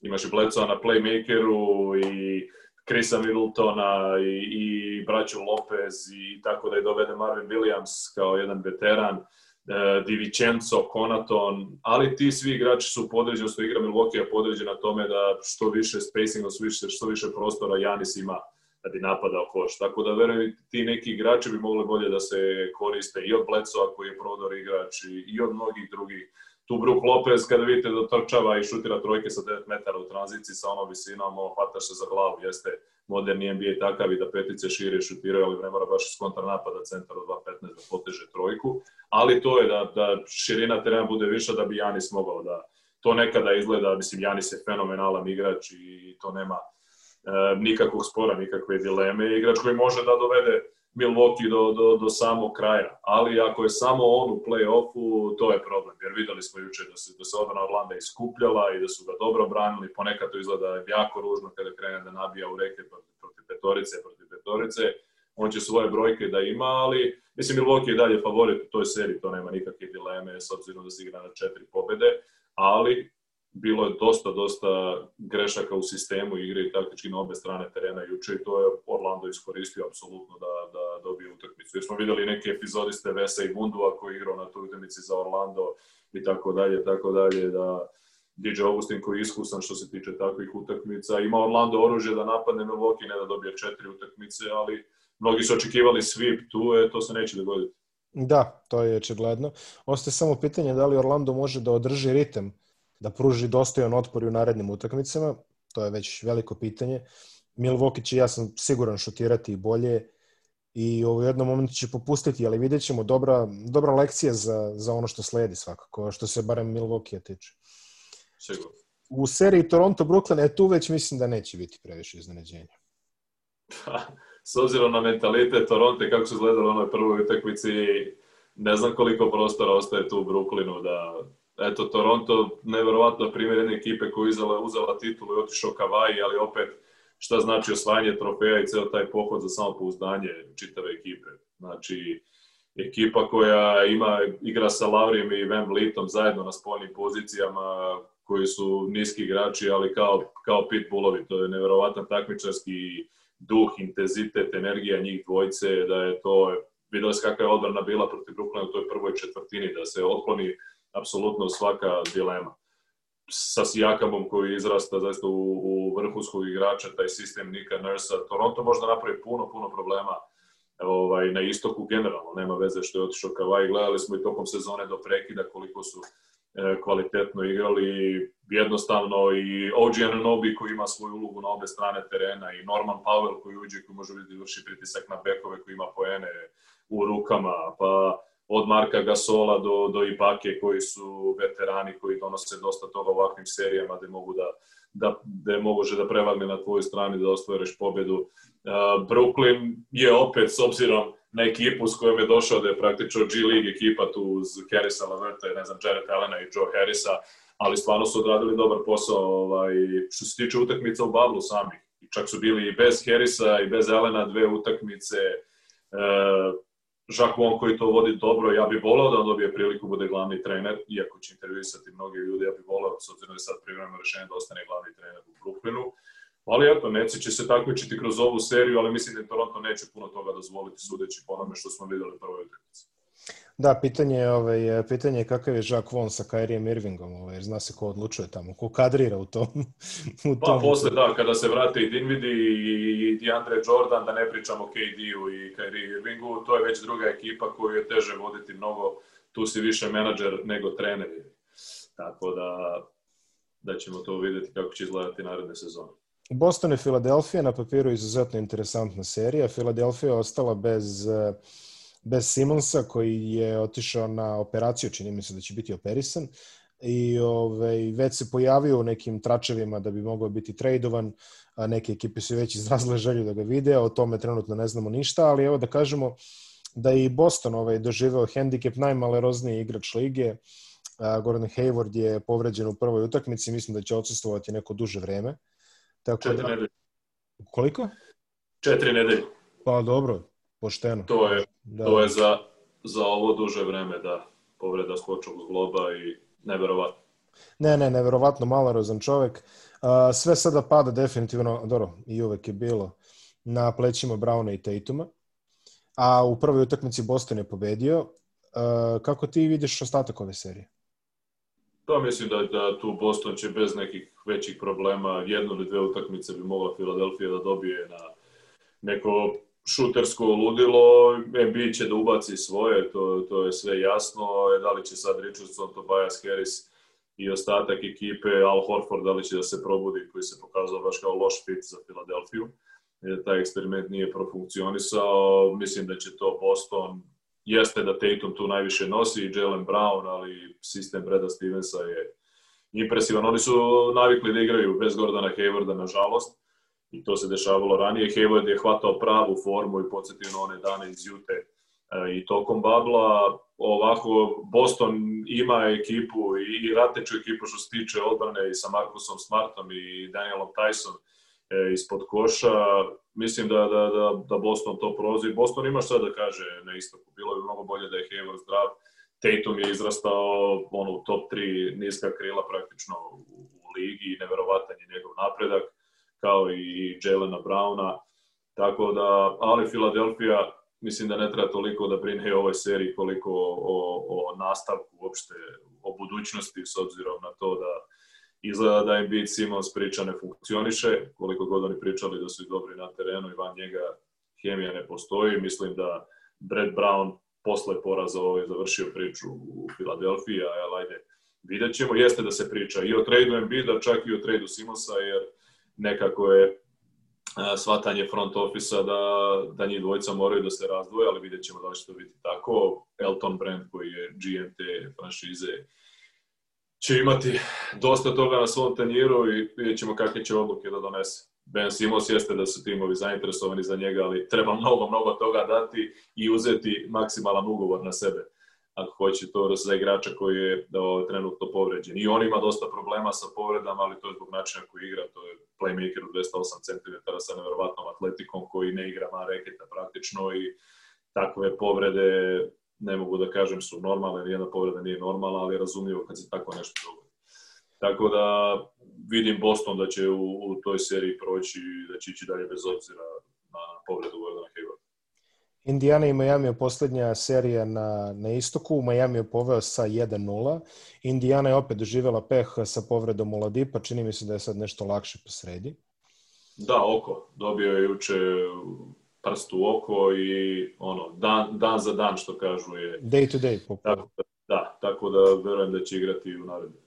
[SPEAKER 2] Imaš i Bledsoa na playmakeru i Chrisa Middletona i, i braću Lopez i tako da je dovede Marvin Williams kao jedan veteran. E, Di Vincenzo, Conaton, ali ti svi igrači su podređeni, što igra Milwaukee je podređen na tome da što više spacinga, što više, što više prostora Janis ima da bi napadao koš. Tako da verujem ti neki igrači bi mogli bolje da se koriste i od Bledsoa koji je prodor igrač i od mnogih drugih. Tu Brook Lopez kada vidite da trčava i šutira trojke sa 9 metara u tranziciji sa onom visinom, ono, hvataš se za glavu, jeste moderni NBA takav i da petice šire šutiraju, ali ne mora baš iz kontranapada centar od 2.15 da poteže trojku, ali to je da, da širina terena bude viša da bi Janis mogao da to nekada izgleda, mislim Janis je fenomenalan igrač i to nema e, nikakvog spora, nikakve dileme, igrač koji može da dovede Milwaukee do, do, do samog kraja. Ali ako je samo on u play-offu, to je problem. Jer videli smo juče da se, da se odbrana Orlanda iskupljala i da su ga dobro branili. Ponekad to izgleda jako ružno kada krene da nabija u reke protiv, protiv petorice, protiv petorice. On će svoje brojke da ima, ali mislim Milwaukee je dalje favorit u toj seriji, to nema nikakve dileme s obzirom da se igra na četiri pobede, ali bilo je dosta, dosta grešaka u sistemu igre i taktički na obe strane terena juče i to je Orlando iskoristio apsolutno da, da dobije utakmicu. Jer smo videli neke epizodiste Vesa i Bundua koji je igrao na toj utakmici za Orlando i tako dalje, tako dalje, da DJ Augustin koji je iskusan što se tiče takvih utakmica. Ima Orlando oružje da napadne Milwaukee, ne da dobije četiri utakmice, ali mnogi su očekivali sweep tu, e, to se neće dogoditi.
[SPEAKER 1] Da, to je očigledno. Ostaje samo pitanje da li Orlando može da održi ritem, da pruži dostojan otpor i u narednim utakmicama. To je već veliko pitanje. Milwaukee će, ja sam siguran, šutirati i bolje i u jednom momentu će popustiti, ali vidjet ćemo dobra, dobra lekcija za, za ono što sledi svakako, što se barem Milwaukee tiče.
[SPEAKER 2] Sigurno.
[SPEAKER 1] U seriji Toronto-Brooklyn, e tu već mislim da neće biti previše iznenađenja.
[SPEAKER 2] S obzirom na mentalitet Toronto kako su izgledali u onoj prvoj utakmici, ne znam koliko prostora ostaje tu u Brooklynu da eto Toronto neverovatno primjer jedne ekipe koja je uzela, uzela titulu i otišao Kavaji, ali opet šta znači osvajanje trofeja i ceo taj pohod za samopouzdanje čitave ekipe. Znači, ekipa koja ima, igra sa Lavrijem i Van Vlietom zajedno na spoljnim pozicijama, koji su niski igrači, ali kao, kao pitbullovi. To je neverovatan takmičarski duh, intenzitet, energija njih dvojce, da je to, videli se kakva je odbrana bila protiv Brooklyna u toj prvoj četvrtini, da se otkloni apsolutno svaka dilema. Sa Sijakamom koji izrasta zaista u, u vrhunskog igrača, taj sistem Nika Nursa, Toronto možda napravi puno, puno problema ovaj, na istoku generalno, nema veze što je otišao Kavaj, gledali smo i tokom sezone do prekida koliko su e, kvalitetno igrali, jednostavno i OG Ananobi koji ima svoju ulogu na obe strane terena i Norman Powell koji uđe koji može vidjeti vrši pritisak na bekove koji ima poene u rukama, pa od Marka Gasola do, do Ibake koji su veterani koji donose dosta toga u ovakvim serijama gde mogu da, da, da može da prevagne na tvojoj strani da ostvariš pobedu. Uh, Brooklyn je opet, s obzirom na ekipu s kojom je došao da je praktično G League ekipa tu uz Carissa Laverta, ne znam, Jared Allena i Joe Harrisa, ali stvarno su odradili dobar posao ovaj, što se tiče utakmica u Bablu samih. Čak su bili i bez Harrisa i bez Allena dve utakmice. Uh, Wong koji to vodi dobro, ja bih volao da on dobije priliku bude glavni trener, iako će intervjuisati mnogi ljudi, ja bih volao, s obzirom da je sad privremeno rešenje da ostane glavni trener u Brooklynu. Ali eto, Neci će se takmičiti kroz ovu seriju, ali mislim da Toronto neće puno toga dozvoliti sudeći po onome što smo videli u prvoj utakmici.
[SPEAKER 1] Da, pitanje je, ovaj, pitanje je kakav je Jacques Vaughn sa Kyrie Irvingom, ovaj, jer zna se ko odlučuje tamo, ko kadrira u tom.
[SPEAKER 2] U pa, tom. Pa posle, da, kada se vrate i Dinvidi i DeAndre Jordan, da ne pričamo o KD-u i Kyrie Irvingu, to je već druga ekipa koju je teže voditi mnogo, tu si više menadžer nego trener. Tako da, da ćemo to videti kako će izgledati naredne sezone.
[SPEAKER 1] Boston i Filadelfija na papiru izuzetno interesantna serija. Filadelfija je ostala bez uh, bez Simonsa koji je otišao na operaciju, čini mi se da će biti operisan i ovaj, već se pojavio u nekim tračevima da bi mogao biti tradovan, a neke ekipe su već izrazile želju da ga vide, o tome trenutno ne znamo ništa, ali evo da kažemo da i Boston ovaj, doživeo hendikep najmalerozniji igrač lige, a, Gordon Hayward je povređen u prvoj utakmici, mislim da će odsustovati neko duže vreme.
[SPEAKER 2] Tako Četiri da... nedelje.
[SPEAKER 1] Koliko?
[SPEAKER 2] Četiri nedelje.
[SPEAKER 1] Pa dobro, pošteno.
[SPEAKER 2] To je, da. to je za, za ovo duže vreme, da, povreda skočnog zgloba i neverovatno.
[SPEAKER 1] Ne, ne, neverovatno malorozan čovek. Sve sada pada definitivno, dobro, i uvek je bilo, na plećima Brauna i Tatuma. A u prvoj utakmici Boston je pobedio. Kako ti vidiš ostatak ove serije?
[SPEAKER 2] Pa mislim da, da tu Boston će bez nekih većih problema jednu ili dve utakmice bi mogla Filadelfija da dobije na neko šutersko ludilo, Embiid će da ubaci svoje, to, to je sve jasno, e, da li će sad Richardson, Tobias Harris i ostatak ekipe, Al Horford, da li će da se probudi, koji se pokazao baš kao loš fit za Filadelfiju, jer taj eksperiment nije profunkcionisao, mislim da će to Boston, jeste da Tatum tu najviše nosi i Jalen Brown, ali sistem Breda Stevensa je impresivan. Oni su navikli da igraju bez Gordona Haywarda, nažalost, i to se dešavalo ranije. Hayward je hvatao pravu formu i podsjetio na one dane iz Jute e, i tokom babla. Ovako, Boston ima ekipu i, rateču ekipu što se tiče odbrane i sa Markusom Smartom i Danielom Tyson e, ispod koša. Mislim da, da, da, da Boston to prolazi. Boston ima šta da kaže na istoku. Bilo bi mnogo bolje da je Hayward zdrav. Tatum je izrastao ono, u top 3 niska krila praktično u, u ligi i neverovatan je njegov napredak kao i Jelena Browna. Tako da, ali Filadelfija mislim da ne treba toliko da brine o ovoj seriji koliko o, o nastavku uopšte, o budućnosti s obzirom na to da izgleda da im Embiid Simons priča ne funkcioniše, koliko god oni pričali da su i dobri na terenu i van njega hemija ne postoji. Mislim da Brad Brown posle poraza ovaj završio priču u Filadelfiji, a ajde, vidjet ćemo. Jeste da se priča i o tradu Embiida, čak i o tradu Simonsa, jer nekako je shvatanje front ofisa da, da njih dvojica moraju da se razdvoje, ali vidjet ćemo da će to biti tako. Elton Brand, koji je GM te franšize, će imati dosta toga na svom tanjiru i vidjet ćemo kakve će odluke da donese. Ben Simons jeste da su timovi zainteresovani za njega, ali treba mnogo, mnogo toga dati i uzeti maksimalan ugovor na sebe ako hoće to za igrača koji je da, trenutno povređen. I on ima dosta problema sa povredama, ali to je zbog načina koji igra, to je playmaker u 208 cm sa nevjerovatnom atletikom koji ne igra na reketa praktično i takve povrede ne mogu da kažem su normalne, nijedna povreda nije normalna, ali je razumljivo kad se tako nešto dogodi. Tako da vidim Boston da će u, u toj seriji proći, da će ići dalje bez obzira na povredu Gordona Hayward.
[SPEAKER 1] Indiana i Miami je poslednja serija na, na istoku. Miami je poveo sa 1-0. Indiana je opet doživela peh sa povredom Uladipa. Čini mi se da je sad nešto lakše po sredi.
[SPEAKER 2] Da, oko. Dobio je juče prst u oko i ono, dan, dan za dan, što kažu je...
[SPEAKER 1] Day to day.
[SPEAKER 2] Tako, da, tako da verujem da će igrati u naredbi.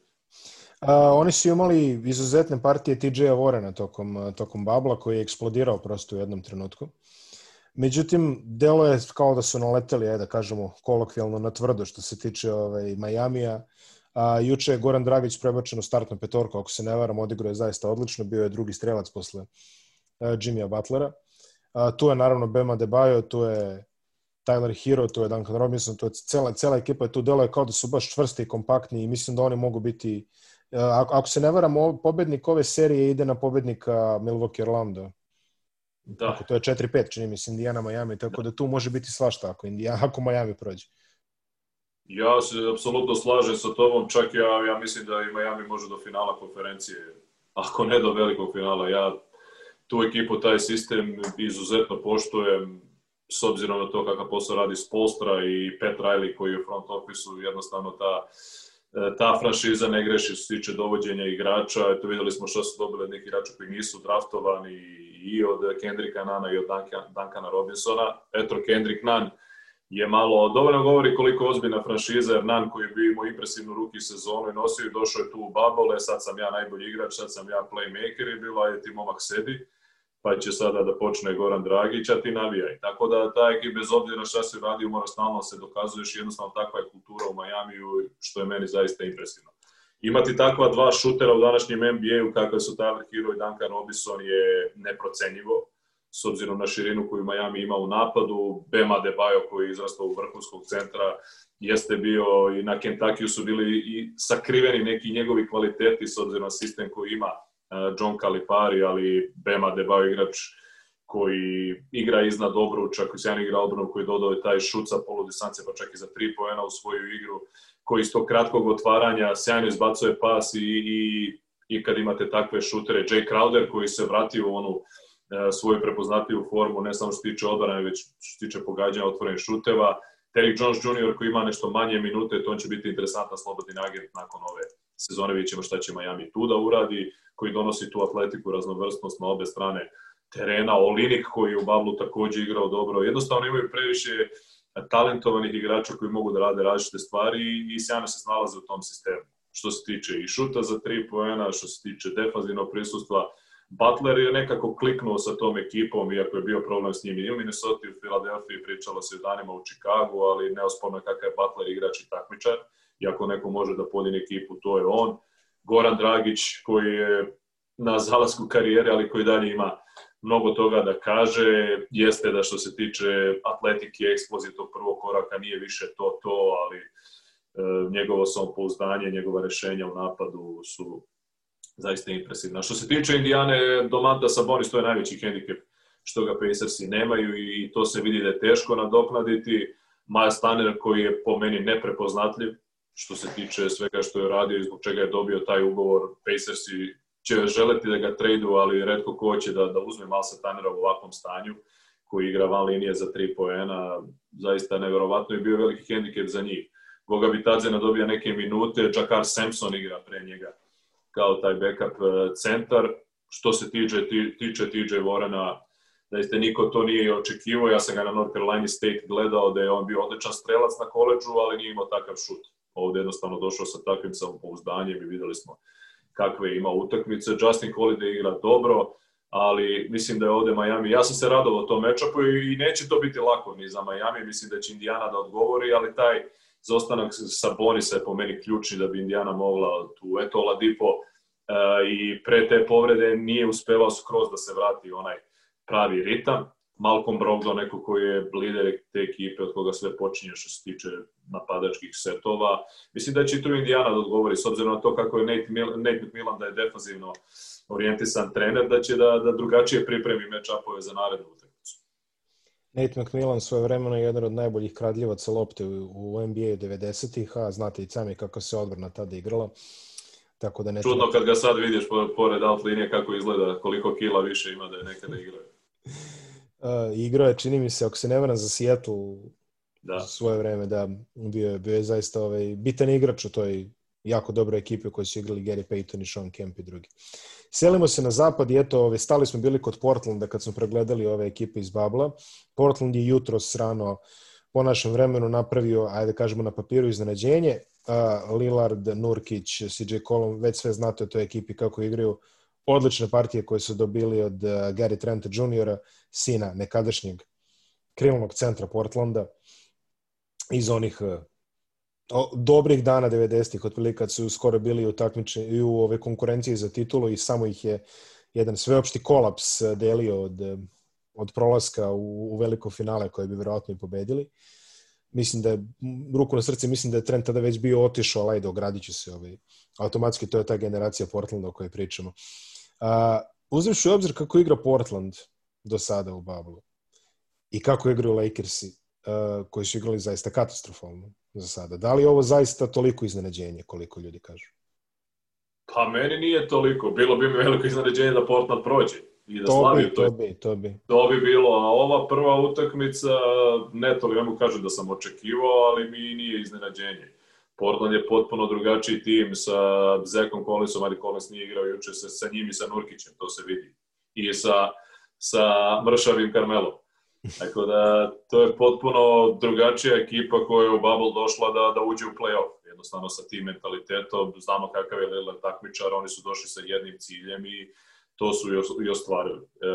[SPEAKER 1] A, oni su imali izuzetne partije TJ-a Warrena tokom, tokom Babla koji je eksplodirao prosto u jednom trenutku. Međutim, delo je kao da su naleteli, ajde da kažemo, kolokvijalno na tvrdo što se tiče ovaj, Majamija. A, juče je Goran Dragić prebačen u startnu petorku, ako se ne varam, odigrao je zaista odlično, bio je drugi strelac posle uh, Jimmya Butlera. A, tu je naravno Bema Debajo, tu je Tyler Hero, tu je Duncan Robinson, tu je cela, cela ekipa tu delo je kao da su baš čvrsti i kompaktni i mislim da oni mogu biti ako, ako se ne varam, pobednik ove serije ide na pobednika Milwaukee Orlando. Da. Ako to je 4-5, čini mi se, Indiana, Miami, tako da tu može biti svašta ako, Indiana, ako Miami prođe.
[SPEAKER 2] Ja se apsolutno slažem sa tobom, čak ja, ja mislim da i Miami može do finala konferencije, ako ne do velikog finala. Ja tu ekipu, taj sistem izuzetno poštujem, s obzirom na to kakav posao radi Spolstra i Pat Riley koji je u front office jednostavno ta ta franšiza ne greši što se tiče dovođenja igrača. Eto, videli smo što su dobili neki igrači koji nisu draftovani i od Kendricka Nana i od Duncana Robinsona. Eto, Kendrick Nan je malo, dovoljno govori koliko ozbiljna franšiza, jer Nan koji bi imao impresivnu ruki sezonu i nosio i došao je tu u Babole, sad sam ja najbolji igrač, sad sam ja playmaker i bila je ti momak sedi pa će sada da počne Goran Dragić, a ti navijaj. Tako da ta ekip, bez obzira šta se radi, mora stalno se dokazuješ, jednostavno takva je kultura u Majamiju, što je meni zaista impresivno. Imati takva dva šutera u današnjem NBA-u, kakve su Tyler Hero i Duncan Robinson, je neprocenjivo, s obzirom na širinu koju Miami ima u napadu. Bema Debajo, koji je izrastao u vrhunskog centra, jeste bio i na Kentucky su bili i sakriveni neki njegovi kvaliteti s obzirom na sistem koji ima John Calipari, ali Bema Debao igrač koji igra iznad obruča, koji sjajno igra obranu, koji dodao je taj šut sa polu distance, pa čak i za tri poena u svoju igru, koji iz tog kratkog otvaranja sjajno izbacuje pas i, i, i kad imate takve šutere. Jay Crowder koji se vratio u onu e, svoju prepoznatljivu formu, ne samo što se tiče odbrane, već što se tiče pogađanja otvorenih šuteva. Terry Jones Jr. koji ima nešto manje minute, to će biti interesantan slobodni agent nakon ove sezone, vidjet ćemo šta će Miami tu da uradi koji donosi tu atletiku, raznovrstnost na obe strane terena, Olinik koji je u Bablu takođe igrao dobro. Jednostavno imaju previše talentovanih igrača koji mogu da rade različite stvari i sjajno se snalaze u tom sistemu. Što se tiče i šuta za tri poena, što se tiče defanzivnog prisustva, Butler je nekako kliknuo sa tom ekipom, iako je bio problem s njim i u Minnesota i u Filadelfiji, pričalo se danima u Čikagu, ali neosporno je kakav je Butler igrač i takmičar. I ako neko može da podine ekipu, to je on. Goran Dragić koji je na zalasku karijere, ali koji dalje ima mnogo toga da kaže, jeste da što se tiče atletike, eksplozije tog prvog koraka nije više to to, ali e, njegovo samopouzdanje, njegova rešenja u napadu su zaista impresivna. Što se tiče Indijane, Domanta Sabonis, to je najveći hendikep što ga Pacersi nemaju i to se vidi da je teško nadoknaditi. Miles Tanner koji je po meni neprepoznatljiv, što se tiče svega što je radio i zbog čega je dobio taj ugovor. Pacersi će želeti da ga tradu, ali redko ko će da, da uzme Malsa Tanera u ovakvom stanju, koji igra van linije za tri poena. Zaista neverovatno je bio veliki hendikep za njih. Goga Bitadze dobija neke minute, Jakar Sampson igra pre njega kao taj backup e, centar. Što se tiče, tiče TJ da ste niko to nije očekivao. Ja sam ga na North Carolina State gledao da je on bio odličan strelac na koleđžu, ali nije imao takav šut ovde jednostavno došao sa takvim samopouzdanjem i videli smo kakve ima utakmice. Justin Holiday igra dobro, ali mislim da je ovde Miami, ja sam se radovao tom mečapu i neće to biti lako ni za Miami, mislim da će Indiana da odgovori, ali taj zostanak sa Bonisa je po meni ključni da bi Indiana mogla tu, eto Ladipo uh, i pre te povrede nije uspevao skroz da se vrati onaj pravi ritam. Malcolm Brogdon, neko koji je lider te ekipe od koga sve počinje što se tiče napadačkih setova. Mislim da će i tu Indiana da odgovori, s obzirom na to kako je Nate, Mil Nate McMillan da je defanzivno orijentisan trener, da će da, da drugačije pripremi match-upove za narednu utakmicu.
[SPEAKER 1] Nate McMillan svoje vremena je jedan od najboljih kradljivaca lopte u, u NBA 90-ih, a znate i sami kako se odbrana tada igrala.
[SPEAKER 2] Tako da ne Čudno kad ga sad vidiš pored out linije kako izgleda, koliko kila više ima da je nekada igrao.
[SPEAKER 1] Uh, igrao je, čini mi se, ako se ne varam, za Seattle da. svoje vreme, da, bio je, bio je zaista ovaj, bitan igrač u toj jako dobre ekipe koje su igrali Gary Payton i Sean Kemp i drugi. Selimo se na zapad i eto, ove, stali smo bili kod Portlanda kad smo pregledali ove ekipe iz Babla. Portland je jutro srano po našem vremenu napravio, ajde kažemo na papiru, iznenađenje. Uh, Lillard, Nurkić, CJ Colom, već sve znate o toj ekipi kako igraju odlične partije koje su dobili od uh, Gary Trenta Jr., sina nekadašnjeg krilnog centra Portlanda iz onih uh, dobrih dana 90-ih, otprilike kad su skoro bili u takmiče i u ove konkurenciji za titulu i samo ih je jedan sveopšti kolaps delio od, od prolaska u, u veliko finale koje bi verovatno i pobedili. Mislim da je, ruku na srce, mislim da je Trent tada već bio otišao, ali ajde, ogradit se ovaj, automatski, to je ta generacija Portlanda o kojoj pričamo. Uh, uzevši u obzir kako igra Portland do sada u Bablu i kako igraju Lakersi, uh, koji su igrali zaista katastrofalno za sada. Da li je ovo zaista toliko iznenađenje koliko ljudi kažu?
[SPEAKER 2] Pa meni nije toliko. Bilo bi mi veliko iznenađenje da Portland prođe i da
[SPEAKER 1] to
[SPEAKER 2] slavi
[SPEAKER 1] bi,
[SPEAKER 2] to.
[SPEAKER 1] to bi, to bi.
[SPEAKER 2] To bi bilo, a ova prva utakmica, ne toliko, ja mu kažem da sam očekivao, ali mi nije iznenađenje. Portland je potpuno drugačiji tim sa Zekom Collinsom, ali Collins nije igrao juče sa, sa njim i sa Nurkićem, to se vidi. I sa, sa Mršavim Karmelom. Tako da, to je potpuno drugačija ekipa koja je u Bubble došla da, da uđe u play-off. Jednostavno sa tim mentalitetom, znamo kakav je Lillard takmičar, oni su došli sa jednim ciljem i to su i ostvarili. E,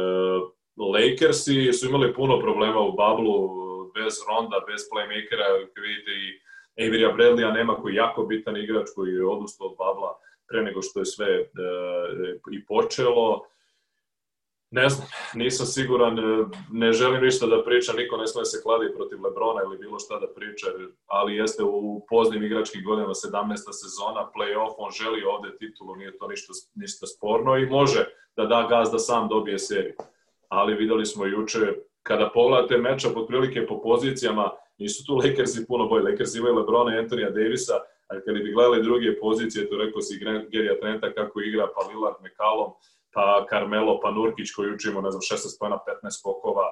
[SPEAKER 2] Lakersi su imali puno problema u Bablu, bez Ronda, bez playmakera, vidite i Averija Bradleya nema koji je jako bitan igrač koji je odustao od Babla pre nego što je sve e, i počelo Ne znam, nisam siguran, e, ne želim ništa da pričam, niko ne sme se kladi protiv Lebrona ili bilo šta da priča, ali jeste u poznim igračkih godinama 17. sezona, play-off, on želi ovde titulu, nije to ništa, ništa sporno i može da da gaz da sam dobije seriju. Ali videli smo juče, kada pogledate meča pod prilike po pozicijama, nisu tu Lakersi puno bolji, Lakersi imaju Lebrona Antonija Davisa, a kada bi gledali druge pozicije, to rekao si Gerija Trenta kako igra, pa Lillard, McCallum, pa Carmelo, pa Nurkić koji učimo, ne znam, 16 pojena, 15 skokova.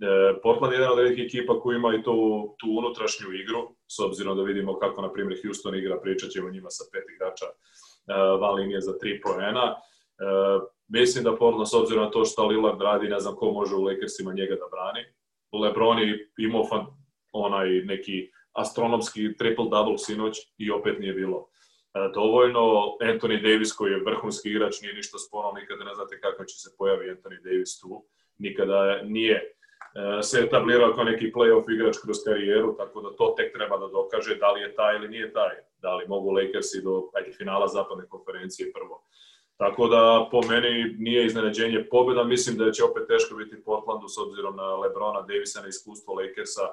[SPEAKER 2] E, Portland je jedna od velikih ekipa koji ima i tu, tu unutrašnju igru, s obzirom da vidimo kako, na primjer, Houston igra, pričat ćemo njima sa pet igrača e, van linije za tri poena. E, mislim da Portland, s obzirom na to što Lillard radi, ne znam ko može u Lakersima njega da brani. Lebron je imao fan, onaj neki astronomski triple-double sinoć i opet nije bilo E, dovoljno. Anthony Davis koji je vrhunski igrač nije ništa sporno, nikada ne znate kako će se pojavi Anthony Davis tu. Nikada nije e, se etablirao kao neki playoff igrač kroz karijeru, tako da to tek treba da dokaže da li je taj ili nije taj. Da li mogu Lakersi do ajde, finala zapadne konferencije prvo. Tako da po meni nije iznenađenje pobjeda, mislim da će opet teško biti Portlandu s obzirom na Lebrona, Davisa, na iskustvo Lakersa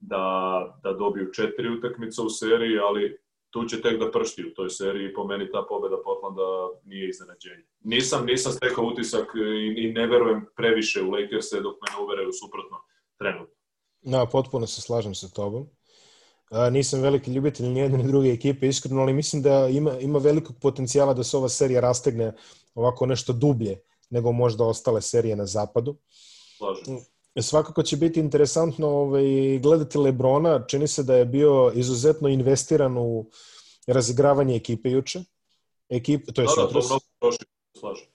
[SPEAKER 2] da, da dobiju četiri utakmice u seriji, ali tu će tek da pršti u toj seriji i po meni ta pobeda Portlanda nije iznenađenje. Nisam, nisam stekao utisak i, i ne verujem previše u Lakers-e dok me ne uveraju suprotno trenutno.
[SPEAKER 1] Da, potpuno se slažem sa tobom. A, nisam veliki ljubitelj ni jedne ni druge ekipe, iskreno, ali mislim da ima, ima velikog potencijala da se ova serija rastegne ovako nešto dublje nego možda ostale serije na zapadu.
[SPEAKER 2] Slažem
[SPEAKER 1] Svakako će biti interesantno ovaj, gledati Lebrona. Čini se da je bio izuzetno investiran u razigravanje ekipe juče. Ekip, to je
[SPEAKER 2] da, da, to slažem.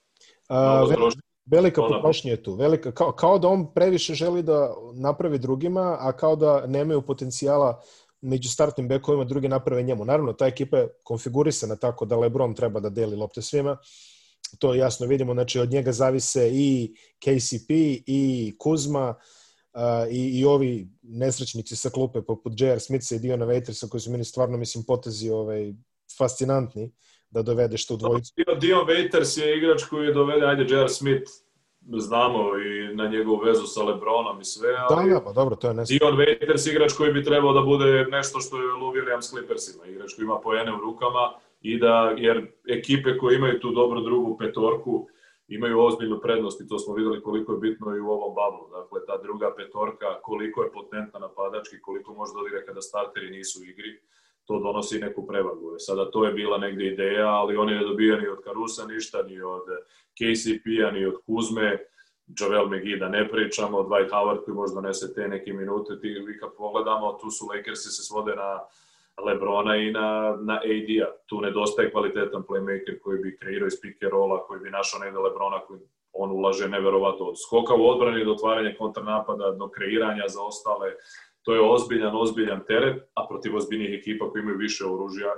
[SPEAKER 2] A,
[SPEAKER 1] velika, velika potrošnja je tu. Velika, kao, kao da on previše želi da napravi drugima, a kao da nemaju potencijala među startnim bekovima drugi naprave njemu. Naravno, ta ekipa je konfigurisana tako da Lebron treba da deli lopte svima to jasno vidimo, znači od njega zavise i KCP i Kuzma uh, i, i ovi nesrećnici sa klupe poput J.R. Smitha i Diona Waitersa koji su meni stvarno, mislim, potezi ovaj, fascinantni da dovedeš tu dvojicu.
[SPEAKER 2] Dion, Dion Waiters je igrač koji je dovede, ajde, J.R. Smith, znamo i na njegovu vezu sa Lebronom i sve,
[SPEAKER 1] da, ali da, da, pa dobro, to je nesmije.
[SPEAKER 2] Dion Waiters igrač koji bi trebao da bude nešto što je Lou Williams Clippersima, igrač koji ima poene u rukama, i da, jer ekipe koje imaju tu dobro drugu petorku imaju ozbiljnu prednost i to smo videli koliko je bitno i u ovom bablu. Dakle, ta druga petorka, koliko je potentna napadački, koliko može da odigra kada starteri nisu u igri, to donosi neku prevagu. E, sada to je bila negde ideja, ali oni ne dobija ni od Karusa ništa, ni od KCP-a, ni od Kuzme, Javel McGee da ne pričamo, Dwight Howard koji možda nese te neke minute, ti, vi kad pogledamo, tu su Lakersi se svode na Lebrona i na, na AD-a. Tu nedostaje kvalitetan playmaker koji bi kreirao iz pick rolla, koji bi našao negde Lebrona koji on ulaže neverovatno od skoka u odbrani do otvaranja kontrnapada, do kreiranja za ostale. To je ozbiljan, ozbiljan teret, a protiv ozbiljnih ekipa koji imaju više oružja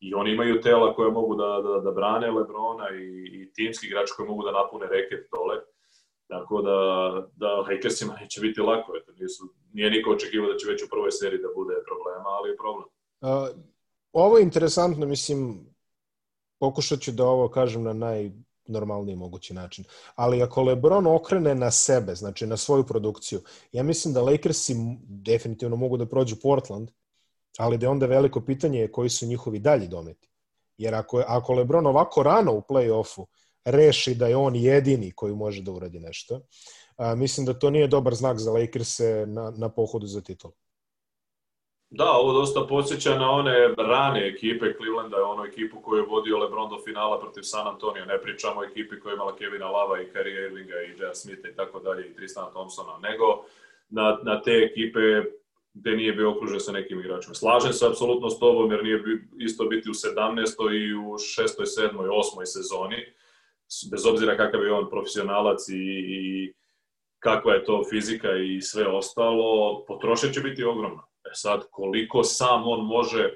[SPEAKER 2] i oni imaju tela koje mogu da, da, da brane Lebrona i, i timski igrači koji mogu da napune reket dole. Tako da, da Lakersima neće biti lako. Eto, nisu, nije niko očekivao da će već u prvoj seriji da bude problema, ali je problem.
[SPEAKER 1] Ovo je interesantno, mislim, pokušat ću da ovo kažem na najnormalniji mogući način. Ali ako LeBron okrene na sebe, znači na svoju produkciju, ja mislim da Lakersi definitivno mogu da prođu Portland, ali da je onda veliko pitanje koji su njihovi dalji dometi. Jer ako, ako LeBron ovako rano u play-offu reši da je on jedini koji može da uradi nešto, a, mislim da to nije dobar znak za Lakers-e na, na pohodu za titul.
[SPEAKER 2] Da, ovo dosta podsjeća na one rane ekipe Clevelanda, onu ekipu koju je vodio LeBron do finala protiv San Antonio. Ne pričamo o ekipi koja je imala Kevina Lava i Kyrie Irvinga i J.R. Smitha i tako dalje i Tristana Thompsona, nego na, na te ekipe gde nije bio okružen sa nekim igračima. Slažem se apsolutno s tobom jer nije isto biti u 17. i u 6. 7. 8. sezoni, bez obzira kakav je on profesionalac i, i kakva je to fizika i sve ostalo, potrošnja će biti ogromna. Sad, koliko sam on može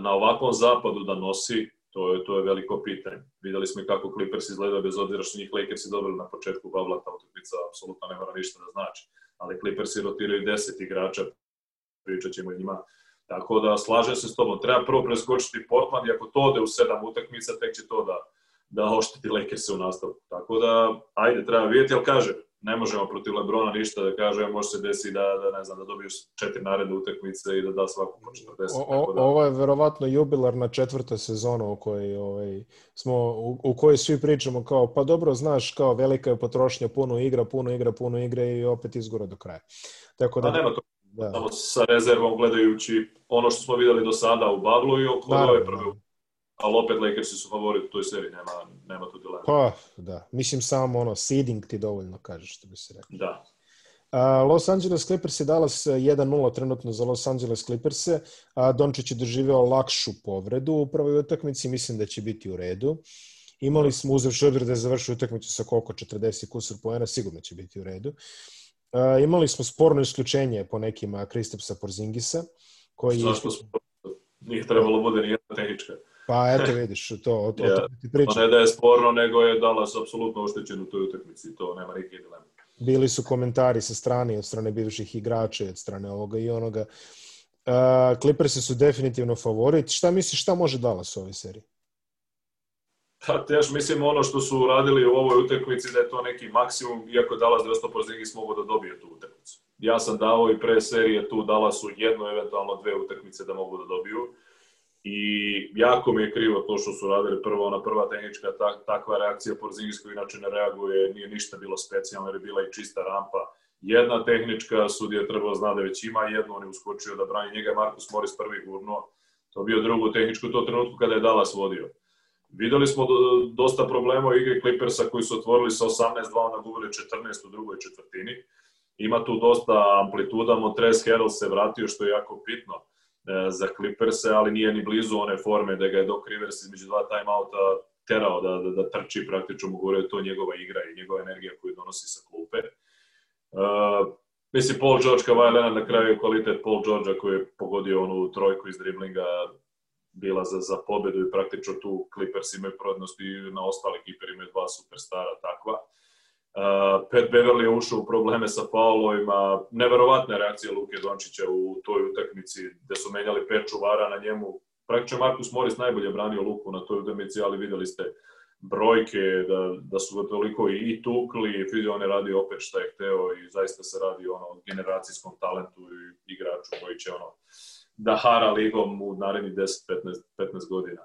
[SPEAKER 2] na ovakvom zapadu da nosi, to je, to je veliko pitanje. Videli smo i kako Clippers izgleda, bez obzira što njih Lakersi dobili na početku babla, ta utakmica apsolutno ne mora ništa da znači. Ali Clippersi rotiraju 10 igrača, pričat ćemo njima. Tako da slažem se s tobom. Treba prvo preskočiti Portland i ako to ode u sedam utakmica, tek će to da, da ošteti Lakers u nastavku. Tako da, ajde, treba vidjeti, ali kažem, ne možemo protiv Lebrona ništa da kažem, može se desi da, da ne znam, da dobiju četiri naredne utakmice i da da svaku po 40.
[SPEAKER 1] O, o,
[SPEAKER 2] da...
[SPEAKER 1] Ovo je verovatno jubilarna četvrta sezona u kojoj, ovaj, smo, u, u kojoj svi pričamo kao, pa dobro, znaš, kao velika je potrošnja, puno igra, puno igra, puno igra i opet izgora do kraja.
[SPEAKER 2] Tako da, A nema to da. samo sa rezervom gledajući ono što smo videli do sada u Bablu i oko ove prve ali opet Lakersi su favorit u toj seriji, nema, nema tu dilema.
[SPEAKER 1] Pa, da. Mislim samo ono, seeding ti dovoljno kaže što bi se rekao.
[SPEAKER 2] Da.
[SPEAKER 1] Uh, Los Angeles Clippers je Dallas 1-0 trenutno za Los Angeles Clippers. Uh, Dončić je doživeo lakšu povredu u prvoj utakmici, mislim da će biti u redu. Imali smo uzev Šodr da je završio utakmicu sa koliko 40 kusur poena, sigurno će biti u redu. Uh, imali smo sporno isključenje po nekima Kristapsa Porzingisa. Koji
[SPEAKER 2] Zašto je... Nije trebalo bude nijedna tehnička.
[SPEAKER 1] Pa eto vidiš, to, o, to, ja. to ti pričam.
[SPEAKER 2] Ne da je sporno, nego je Dallas apsolutno oštećen u toj utakmici, to nema neke dileme.
[SPEAKER 1] Bili su komentari sa strane, od strane bivših igrača, od strane ovoga i onoga. Uh, Clippersi su definitivno favorit. Šta misliš, šta može Dallas u ovoj seriji?
[SPEAKER 2] Pa teš mislim ono što su uradili u ovoj utakmici da je to neki maksimum, iako Dallas 200 Porzingis mogu da dobije tu utakmicu. Ja sam dao i pre serije tu Dallasu jednu, eventualno dve utakmice da mogu da dobiju i jako mi je krivo to što su radili prvo ona prva tehnička tak, takva reakcija Porzingis koji inače ne reaguje, nije ništa bilo specijalno jer je bila i čista rampa. Jedna tehnička sudija trebao zna da već ima jednu, on je uskočio da brani njega, Markus Morris prvi gurno, to bio drugu tehničku to trenutku kada je Dallas vodio. Videli smo dosta problema u igri Clippersa koji su otvorili sa 18-2, onda gubili 14 u drugoj četvrtini. Ima tu dosta amplituda, Montrez Harrell se vratio što je jako bitno E, za Clippers, ali nije ni blizu one forme da ga je Doc Rivers između dva timeouta terao da, da, da trči praktično da je to njegova igra i njegova energija koju donosi sa klupe. Uh, mislim, Paul George, Kawhi Leonard na kraju kvalitet Paul George koji je pogodio onu trojku iz driblinga bila za, za pobedu i praktično tu Clippers imaju prodnost i na ostali kiper imaju dva superstara takva. Uh, Uh, Pat Beverly je ušao u probleme sa faulovima, neverovatna reakcija Luke Dončića u toj utakmici gde su menjali pet čuvara na njemu. Praktično Markus Morris najbolje branio Luku na toj utakmici, ali videli ste brojke da, da su ga toliko i, tukli, vidio on je radio opet šta je hteo i zaista se radi ono generacijskom talentu i igraču koji će ono da hara ligom u narednih 10-15 15 godina.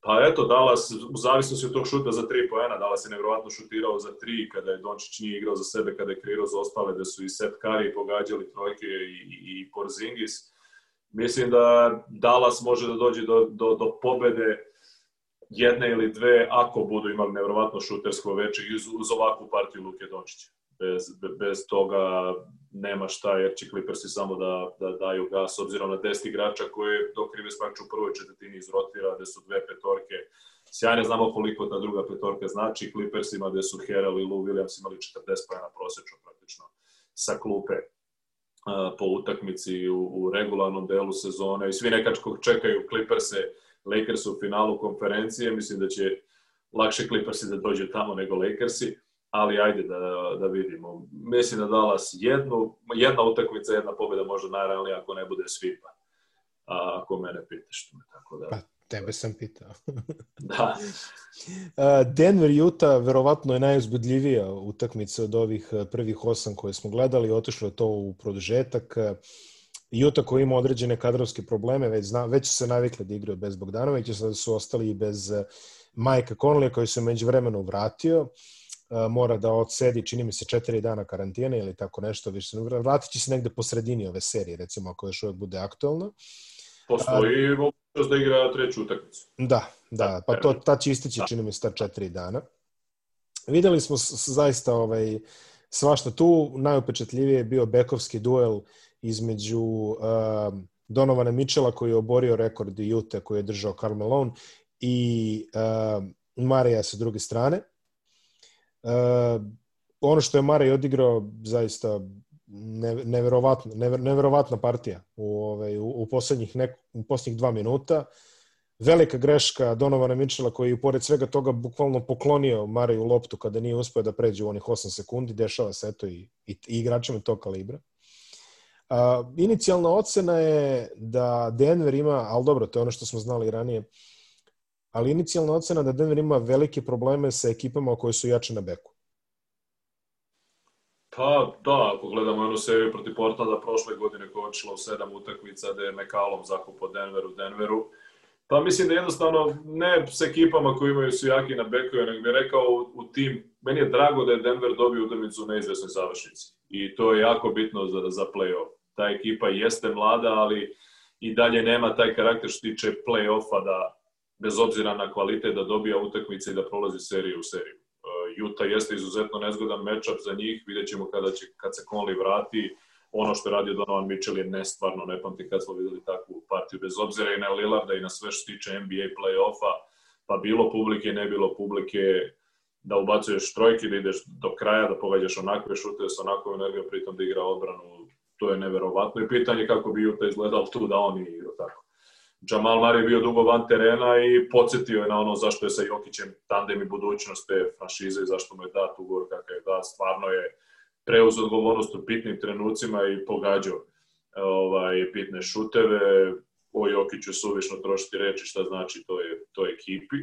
[SPEAKER 2] Pa eto, Dallas, u zavisnosti od tog šuta za tri poena, Dallas je nevjerovatno šutirao za tri kada je Dončić nije igrao za sebe, kada je kreirao za ostale, da su i Seth Curry pogađali trojke i, i, Porzingis. Mislim da Dallas može da dođe do, do, do pobede jedne ili dve ako budu imali nevjerovatno šutersko veče uz, uz ovakvu partiju Luke Dončića. Bez, bez toga nema šta, jer će Clippersi samo da, da daju gas, obzirom na 10 igrača koje dok Rivers Mač u prvoj četvrtini izrotira, gde su dve petorke. Sjajne znamo koliko ta druga petorka znači, Clippersima gde su Harrell i Lou Williams imali 40 pojena prosečno praktično sa klupe po utakmici u, u regularnom delu sezone. I svi nekako čekaju Clippers-e, Lakers u finalu konferencije, mislim da će lakše Clippersi da dođe tamo nego Lakersi, ali ajde da, da vidimo. Mislim da Dallas jednu, jedna utakmica, jedna pobjeda može najrealnija ako ne bude svipa. A, ako mene pitaš. Tako da...
[SPEAKER 1] Pa, tebe sam pitao.
[SPEAKER 2] da.
[SPEAKER 1] Denver Utah verovatno je najuzbudljivija utakmica od ovih prvih osam koje smo gledali. Otišlo je to u produžetak. Utah koji ima određene kadrovske probleme, već, zna, već su se navikli da igraju bez Bogdanovića, sada su ostali i bez Majka Conley koji se među vremenu vratio. Mora da odsedi, čini mi se, četiri dana karantene ili tako nešto. Više vratit će se negde po sredini ove serije, recimo, ako još uvek bude aktualno.
[SPEAKER 2] Postoji mogućnost da igra treću utakmicu.
[SPEAKER 1] Da, da, pa to ta će istići da. čini mi se ta četiri dana. Videli smo zaista ovaj, svašta tu, najupečatljivije je bio bekovski duel između uh, Donovana Michela koji je oborio rekord Jute koji je držao Karl Malone i uh, Marija sa druge strane. Uh, ono što je Marija odigrao zaista neverovatna, neverovatna partija u, ovaj, u, u, poslednjih, nek, u poslednjih dva minuta. Velika greška Donovana Mičela koji je pored svega toga bukvalno poklonio Mariju loptu kada nije uspio da pređe u onih 8 sekundi. Dešava se eto i, i, i igračima tog kalibra. A, inicijalna ocena je da Denver ima, ali dobro, to je ono što smo znali ranije, ali inicijalna ocena da Denver ima velike probleme sa ekipama koje su jače na beku.
[SPEAKER 2] Pa da, ako gledamo jednu seriju protiv Portlanda prošle godine koja je u sedam utakmica da je McCallum zakupo Denveru, Denveru, pa mislim da jednostavno ne s ekipama koji imaju su jaki na bekove, nego bih rekao u tim, meni je drago da je Denver dobio utakmicu u neizvesnoj završnici i to je jako bitno za, za play-off. Ta ekipa jeste mlada, ali i dalje nema taj karakter što tiče play-offa da bez obzira na kvalitet da dobija utakmice i da prolazi seriju u seriju. Juta jeste izuzetno nezgodan mečap za njih, vidjet ćemo kada će, kad se Conley vrati, ono što je radio Donovan Mitchell je nestvarno, ne pamtim kad smo videli takvu partiju, bez obzira i na Lillarda i na sve što tiče NBA play-offa, pa bilo publike, ne bilo publike, da ubacuješ trojke, da ideš do kraja, da pogađaš onakve šute sa onakvom energijom, pritom da igra odbranu, to je neverovatno. I pitanje kako bi Juta izgledao tu da on igra tako. Jamal Murray bio dugo van terena i podsjetio je na ono zašto je sa Jokićem tandem i budućnost te franšize i zašto mu je dat ugovor kakav je dat. Stvarno je preuzeo odgovornost u pitnim trenucima i pogađao ovaj, bitne šuteve. O Jokiću suvišno trošiti reči šta znači to je, to ekipi.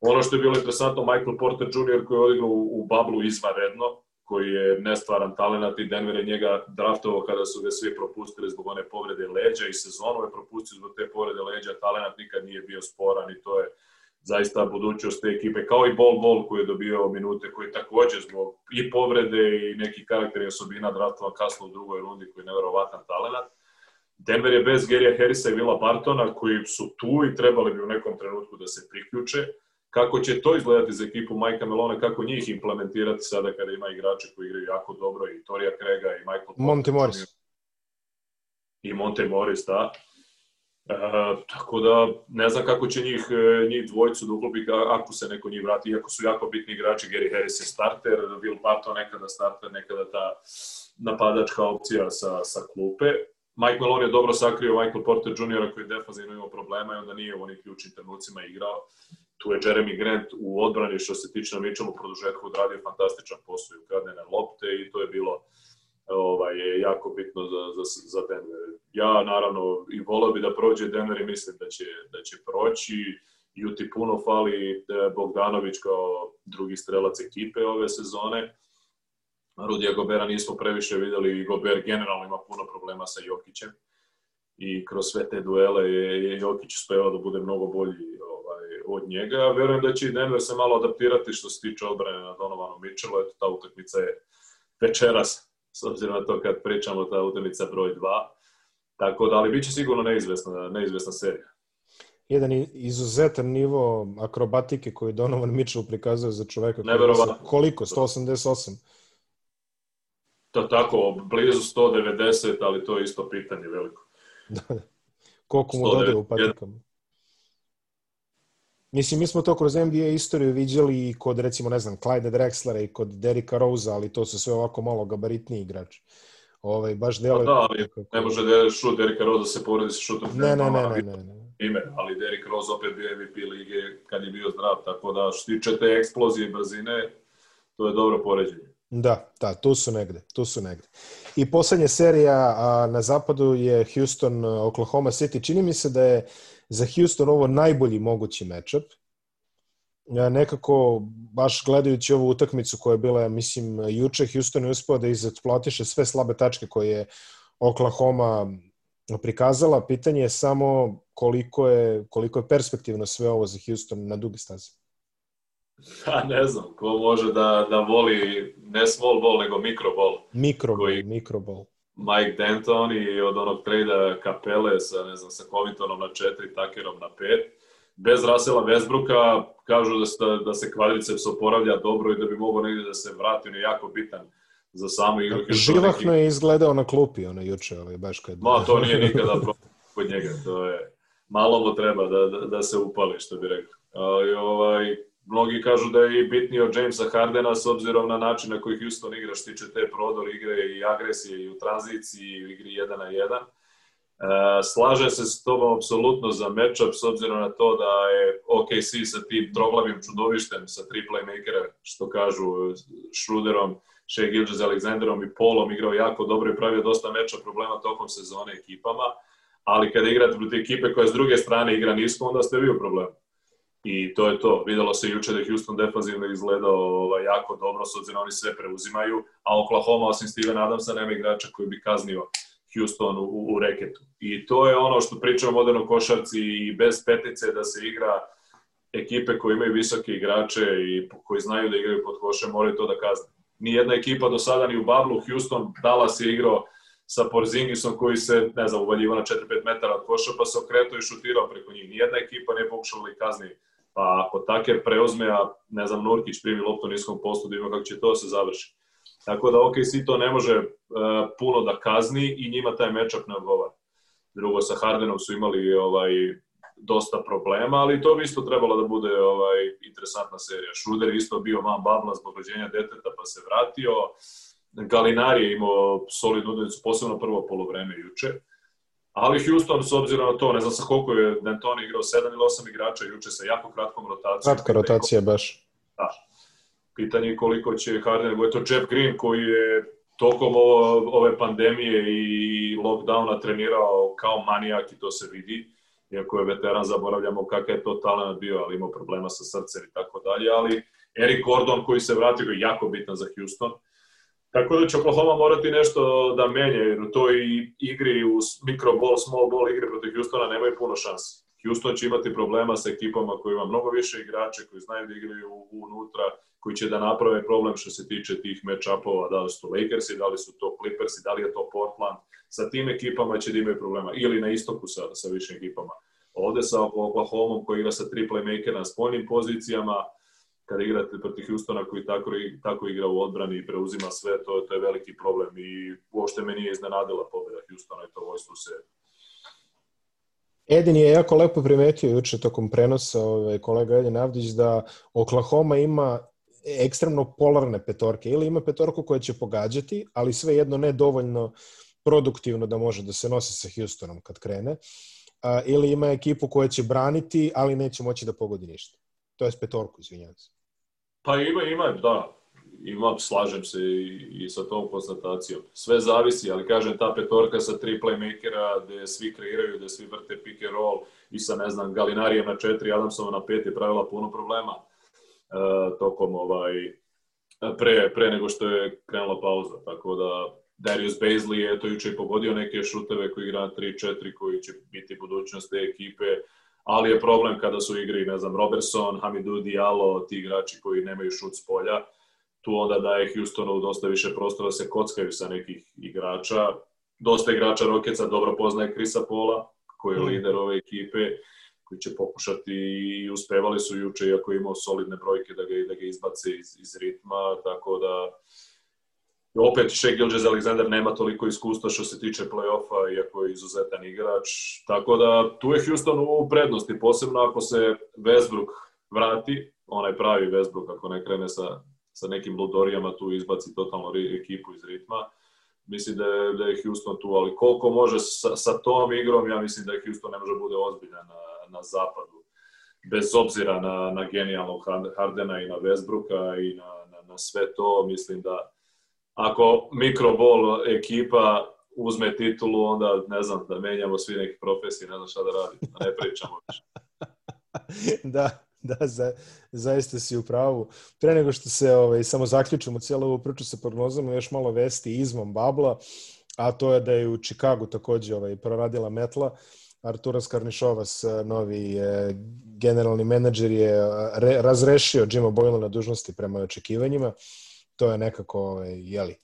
[SPEAKER 2] Ono što je bilo interesantno, Michael Porter Jr. koji je odigrao u, u bablu izvanredno, koji je nestvaran talent i Denver je njega draftovao kada su ga svi propustili zbog one povrede leđa i sezonu je propustio zbog te povrede leđa, talent nikad nije bio sporan i to je zaista budućnost te ekipe, kao i Bol Bol koji je dobio minute, koji takođe zbog i povrede i neki karakteri osobina draftovan kasno u drugoj rundi koji je neverovatan talent. Denver je bez Gerija Harrisa i Vila Bartona koji su tu i trebali bi u nekom trenutku da se priključe Kako će to izgledati za ekipu Majka Melona, kako njih implementirati sada kada ima igrače koji igraju jako dobro, i Torija Krega i Michael Porter.
[SPEAKER 1] Monte Morris.
[SPEAKER 2] I Monte Morris, da. E, tako da ne znam kako će njih, e, njih dvojicu da uklopi ako se neko njih vrati, iako su jako bitni igrači, Gary Harris je starter, Will Barton nekada starter, nekada ta napadačka opcija sa, sa klupe. Mike Malone je dobro sakrio Michael Porter Jr. koji je defanzivno imao problema i onda nije u onim ključnim trenucima igrao tu je Jeremy Grant u odbrani što se tiče na Mitchell produžetku odradio fantastičan posao i ukradene lopte i to je bilo ovaj, jako bitno za, za, za Denver. Ja naravno i volao bi da prođe Denver i mislim da će, da će proći. Juti puno fali e, Bogdanović kao drugi strelac ekipe ove sezone. Rudija Gobera nismo previše videli i Gober generalno ima puno problema sa Jokićem i kroz sve te duele je Jokić uspevao da bude mnogo bolji od njega. Verujem da će i Denver se malo adaptirati što se tiče odbrane na Donovanu Mitchellu. Eto, ta utakmica je večeras, s obzirom na to kad pričamo, ta utakmica broj 2. Tako da, ali bit će sigurno neizvesna, neizvesna serija.
[SPEAKER 1] Jedan izuzetan nivo akrobatike koji Donovan Mitchell prikazuje za čoveka je koliko? 188?
[SPEAKER 2] To tako, blizu 190, ali to je isto pitanje veliko.
[SPEAKER 1] Koliko mu dodaju u patikama? Mislim, mi smo to kroz NBA istoriju viđali i kod, recimo, ne znam, Clyde Drexlera i kod Derika Rose, ali to su sve ovako malo gabaritniji igrači. Ovaj, baš delo... Pa
[SPEAKER 2] da, ali ne može da šut Derika Rose da se poredi sa šutom.
[SPEAKER 1] Ne, ne, ne, ne, ne, ne.
[SPEAKER 2] Ime, ali Derek Rose opet bio MVP lige kad je bio zdrav, tako da što tiče te eksplozije i brzine, to je dobro poređenje.
[SPEAKER 1] Da, da, tu su negde, tu su negde. I poslednja serija a, na zapadu je Houston Oklahoma City. Čini mi se da je za Houston ovo najbolji mogući matchup. Ja nekako, baš gledajući ovu utakmicu koja je bila, mislim, juče, Houston je uspio da izatplotiše sve slabe tačke koje je Oklahoma prikazala. Pitanje je samo koliko je, koliko je perspektivno sve ovo za Houston na dugi stazi.
[SPEAKER 2] Pa ne znam, ko može da, da voli ne small ball, nego mikroball.
[SPEAKER 1] Mikroball, koji... mikroball.
[SPEAKER 2] Mike Denton i od onog trejda Kapele sa, ne znam, sa Covingtonom na četiri, Takerom na pet. Bez Rasela Westbrooka kažu da se, da se kvadriceps oporavlja dobro i da bi mogao negdje da se vrati, on je jako bitan za samu igru.
[SPEAKER 1] Živahno je izgledao na klupi, ono juče, ali baš kad...
[SPEAKER 2] Ma, to nije nikada problem kod njega, to je... Malo mu treba da, da, da se upali, što bi rekao. Ali, ovaj, mnogi kažu da je i bitniji od Jamesa Hardena s obzirom na način na koji Houston igra što tiče te prodor igre i agresije i u tranziciji i u igri 1 na 1. E, slaže se s tobom apsolutno za matchup s obzirom na to da je OKC sa tim troglavim čudovištem sa tri playmakera, što kažu Schroederom, Shea Gilgis Alexanderom i Polom igrao jako dobro i pravio dosta meča problema tokom sezone ekipama, ali kada igrate protiv ekipe koja s druge strane igra nisko, onda ste vi u problemu. I to je to. Videlo se juče da je Houston defanzivno izgledao ovaj, jako dobro, s obzirom da oni sve preuzimaju, a Oklahoma, osim Steven Adamsa, nema igrača koji bi kaznio Houston u, u reketu. I to je ono što pričamo o modernoj košarci i bez petice da se igra ekipe koje imaju visoke igrače i koji znaju da igraju pod košem, moraju to da kazne. Nijedna ekipa do sada ni u Bablu, Houston, Dallas je igrao sa Porzingisom koji se, ne znam, uvaljiva na 4-5 metara od koša, pa se okretao i šutirao preko njih. Nijedna ekipa ne pokušala i kazni Pa ako Taker preozme, a ne znam, Nurkić primi loptu niskom postu da ima kako će to da se završi. Tako da OKC to ne može uh, puno da kazni i njima taj matchup ne odgovara. Drugo, sa Hardenom su imali ovaj dosta problema, ali to bi isto trebalo da bude ovaj interesantna serija. Schroeder isto bio van babla zbog rođenja deteta pa se vratio. Galinari je imao solidnu udavicu, posebno prvo polovreme juče. Uh, Ali Houston, s obzirom na to, ne znam sa koliko je D'Antoni igrao, 7 ili 8 igrača juče sa jako kratkom rotacijom.
[SPEAKER 1] Kratka rotacija baš.
[SPEAKER 2] Da. Pitanje je koliko će Harden, nego je to Jeff Green koji je tokom ove pandemije i lockdowna trenirao kao manijak i to se vidi. Iako je veteran, zaboravljamo kakav je to talent bio, ali imao problema sa srcem i tako dalje. Ali Eric Gordon koji se vratio je jako bitan za Houston. Tako da će Oklahoma morati nešto da menje, jer u toj igri, u micro ball, small ball igri protiv Houstona nemaju puno šanse. Houston će imati problema sa ekipama koji ima mnogo više igrače, koji znaju da igraju unutra, koji će da naprave problem što se tiče tih match-upova, da li su to Lakersi, da li su to Clippersi, da li je to Portland. Sa tim ekipama će da imaju problema. Ili na istoku sa, sa više ekipama. Ovde sa Oklahoma koji igra sa tri playmakera na spoljnim pozicijama, kada igrate protiv Houstona koji tako, tako igra u odbrani i preuzima sve, to, to je veliki problem i uopšte me nije iznenadila pobjeda Houstona i to vojstvo se
[SPEAKER 1] Edin je jako lepo primetio juče tokom prenosa ovaj, kolega Edin Avdić da Oklahoma ima ekstremno polarne petorke. Ili ima petorku koja će pogađati, ali svejedno ne dovoljno produktivno da može da se nosi sa Houstonom kad krene. A, ili ima ekipu koja će braniti, ali neće moći da pogodi ništa. To je petorku, izvinjavam se.
[SPEAKER 2] Pa ima, ima, da. Ima, slažem se i, i sa tom konstatacijom. Sve zavisi, ali kažem, ta petorka sa tri playmakera gde svi kreiraju, gde svi vrte pick and roll i sa, ne znam, Galinarijem na četiri, Adamsova na pet je pravila puno problema uh, tokom ovaj, pre, pre nego što je krenula pauza. Tako da Darius Baisley je to juče i pogodio neke šuteve koji igra na 3-4 koji će biti budućnost te ekipe ali je problem kada su igri, ne znam, Robertson, Hamidou Diallo, ti igrači koji nemaju šut s polja, tu onda daje Houstonu dosta više prostora da se kockaju sa nekih igrača. Dosta igrača Rokeca dobro poznaje Krisa Pola, koji je mm. lider ove ekipe, koji će pokušati i uspevali su juče, iako je imao solidne brojke da ga, da ga izbace iz, iz ritma, tako da opet Shea Gilgis Alexander nema toliko iskustva što se tiče play-offa, iako je izuzetan igrač. Tako da tu je Houston u prednosti, posebno ako se Westbrook vrati, onaj pravi Westbrook, ako ne krene sa, sa nekim ludorijama, tu izbaci totalno ekipu iz ritma. Mislim da je, da je Houston tu, ali koliko može sa, sa tom igrom, ja mislim da je Houston ne može bude ozbiljan na, na zapadu. Bez obzira na, na genijalnog Hardena i na Westbrooka i na, na, na sve to, mislim da ako mikrobol ekipa uzme titulu, onda ne znam, da menjamo svi neki profesije, ne znam šta da radi, da ne pričamo više.
[SPEAKER 1] da, da, za, zaista si u pravu. Pre nego što se ovaj, samo zaključimo cijelu ovu priču sa prognozama, još malo vesti izmom Babla, a to je da je u Čikagu takođe ovaj, proradila metla. Artura Skarnišovas, novi eh, generalni menadžer, je re, razrešio Jima Boyle na dužnosti prema očekivanjima to je nekako, ovaj, jeli,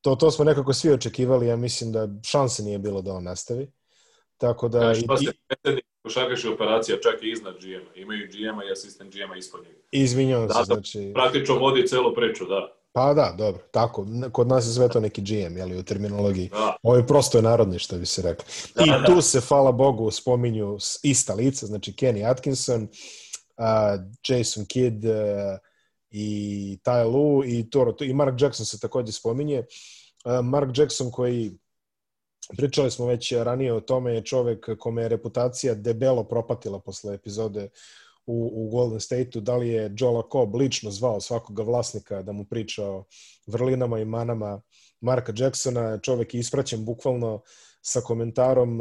[SPEAKER 1] to, to smo nekako svi očekivali, ja mislim da šanse nije bilo da on nastavi. Tako da...
[SPEAKER 2] Znaš, i, i, košarkaška operacija čak i iznad GM-a. Imaju GM-a i asistent GM-a ispod njega.
[SPEAKER 1] Izvinjavam se, znači...
[SPEAKER 2] Praktično vodi celu priču, da.
[SPEAKER 1] Pa da, dobro, tako. Kod nas je sve to neki GM, jeli, u terminologiji. Da. Ovo je prosto je narodni, što bi se rekli. Da, I da. tu se, hvala Bogu, spominju ista lica, znači Kenny Atkinson, uh, Jason Kidd, uh, i Ty Lu i Toro, i Mark Jackson se takođe spominje. Mark Jackson koji pričali smo već ranije o tome je čovek kome je reputacija debelo propatila posle epizode u, u Golden State-u, da li je Joe Lacob lično zvao svakoga vlasnika da mu priča o vrlinama i manama Marka Jacksona, čovek je ispraćen bukvalno sa komentarom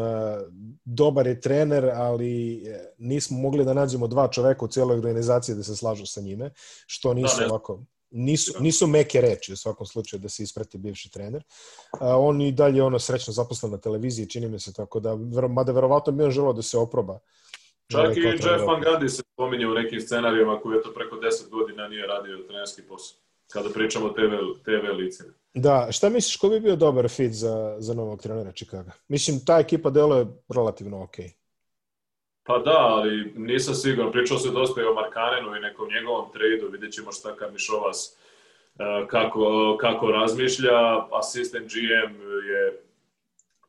[SPEAKER 1] dobar je trener, ali e, nismo mogli da nađemo dva čoveka u cijeloj organizaciji da se slažu sa njime, što nisu da, ovako nisu, nisu meke reči u svakom slučaju da se isprati bivši trener. A, on i dalje ono srećno zaposlen na televiziji, čini mi se tako da, mada verovatno bi on želao da se oproba.
[SPEAKER 2] Čak i Jeff Van Gundy se spominje u nekim scenarijima koji je to preko 10 godina nije radio trenerski posao, kada pričamo o TV, TV licima.
[SPEAKER 1] Da, šta misliš, ko bi bio dobar fit za, za novog trenera Chicago? Mislim, ta ekipa deluje relativno okej. Okay.
[SPEAKER 2] Pa da, ali nisam siguran. Pričao se dosta i o Markanenu i nekom njegovom tradu. Vidjet ćemo šta Karnišovas e, kako, kako razmišlja. Asistent GM je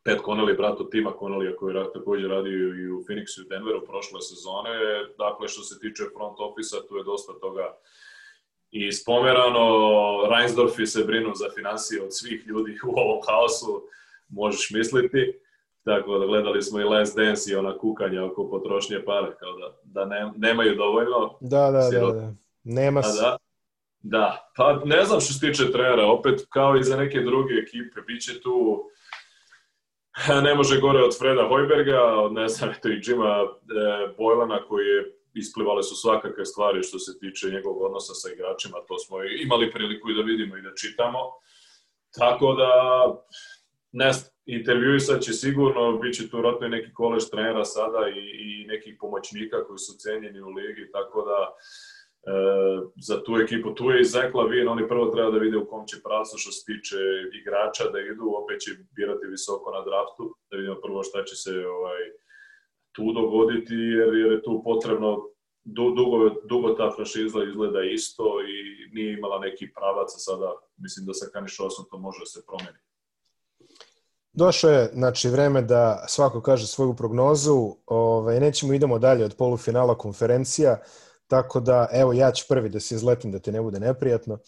[SPEAKER 2] Pat Connelly, brat od Tima Connelly, koji je takođe radio i u Phoenixu i Denveru prošle sezone. Dakle, što se tiče front office tu je dosta toga I spomerano, Reinsdorfi se brinu za financije od svih ljudi u ovom haosu, možeš misliti. Tako da gledali smo i Last Dance i ona kukanja oko potrošnje pare, kao da, da ne, nemaju dovoljno.
[SPEAKER 1] Da, da, da, da. Nema se.
[SPEAKER 2] Da, da, pa ne znam što se tiče trenera, opet kao i za neke druge ekipe, bit će tu ne može gore od Freda Hojberga, od ne znam, eto i Jima e, Bojlana koji je isplivale su svakakve stvari što se tiče njegovog odnosa sa igračima, to smo imali priliku i da vidimo i da čitamo. Tako da, ne intervjuisat će sigurno, bit će tu vratno i neki kolež trenera sada i, i nekih pomoćnika koji su cenjeni u ligi, tako da e, za tu ekipu, tu je i Zach Lavin, oni prvo treba da vide u kom će pravcu što se tiče igrača da idu, opet će birati visoko na draftu, da vidimo prvo šta će se ovaj, tu dogoditi, jer, jer je tu potrebno dugo, dugo ta franšiza izgleda isto i nije imala neki pravac, a sada mislim da sa Kanišosom to može da se promeni.
[SPEAKER 1] Došlo je, znači, vreme da svako kaže svoju prognozu. Ove, ovaj, nećemo, idemo dalje od polufinala konferencija, tako da, evo, ja ću prvi da se izletim da te ne bude neprijatno.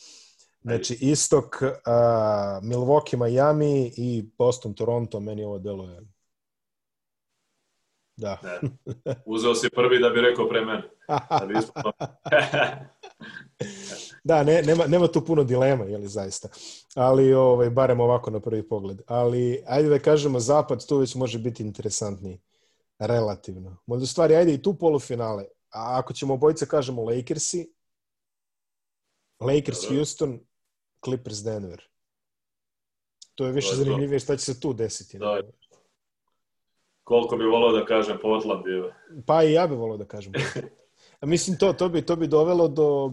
[SPEAKER 1] Znači, istok, a, Milwaukee, Miami i Boston, Toronto, meni ovo deluje Da.
[SPEAKER 2] Ne. Uzeo si prvi da bi rekao pre mene. Da,
[SPEAKER 1] da ne, nema, nema tu puno dilema, je li zaista. Ali, ovaj, barem ovako na prvi pogled. Ali, ajde da kažemo, zapad tu već može biti interesantniji. Relativno. Možda stvari, ajde i tu polufinale. A ako ćemo obojice kažemo Lakersi, Lakers, Houston, Clippers, Denver. To je više zanimljivije šta će se tu desiti. Da,
[SPEAKER 2] koliko bi volao da kažem Portland bio.
[SPEAKER 1] Pa i ja bih volao da kažem A mislim, to, to, bi, to bi dovelo do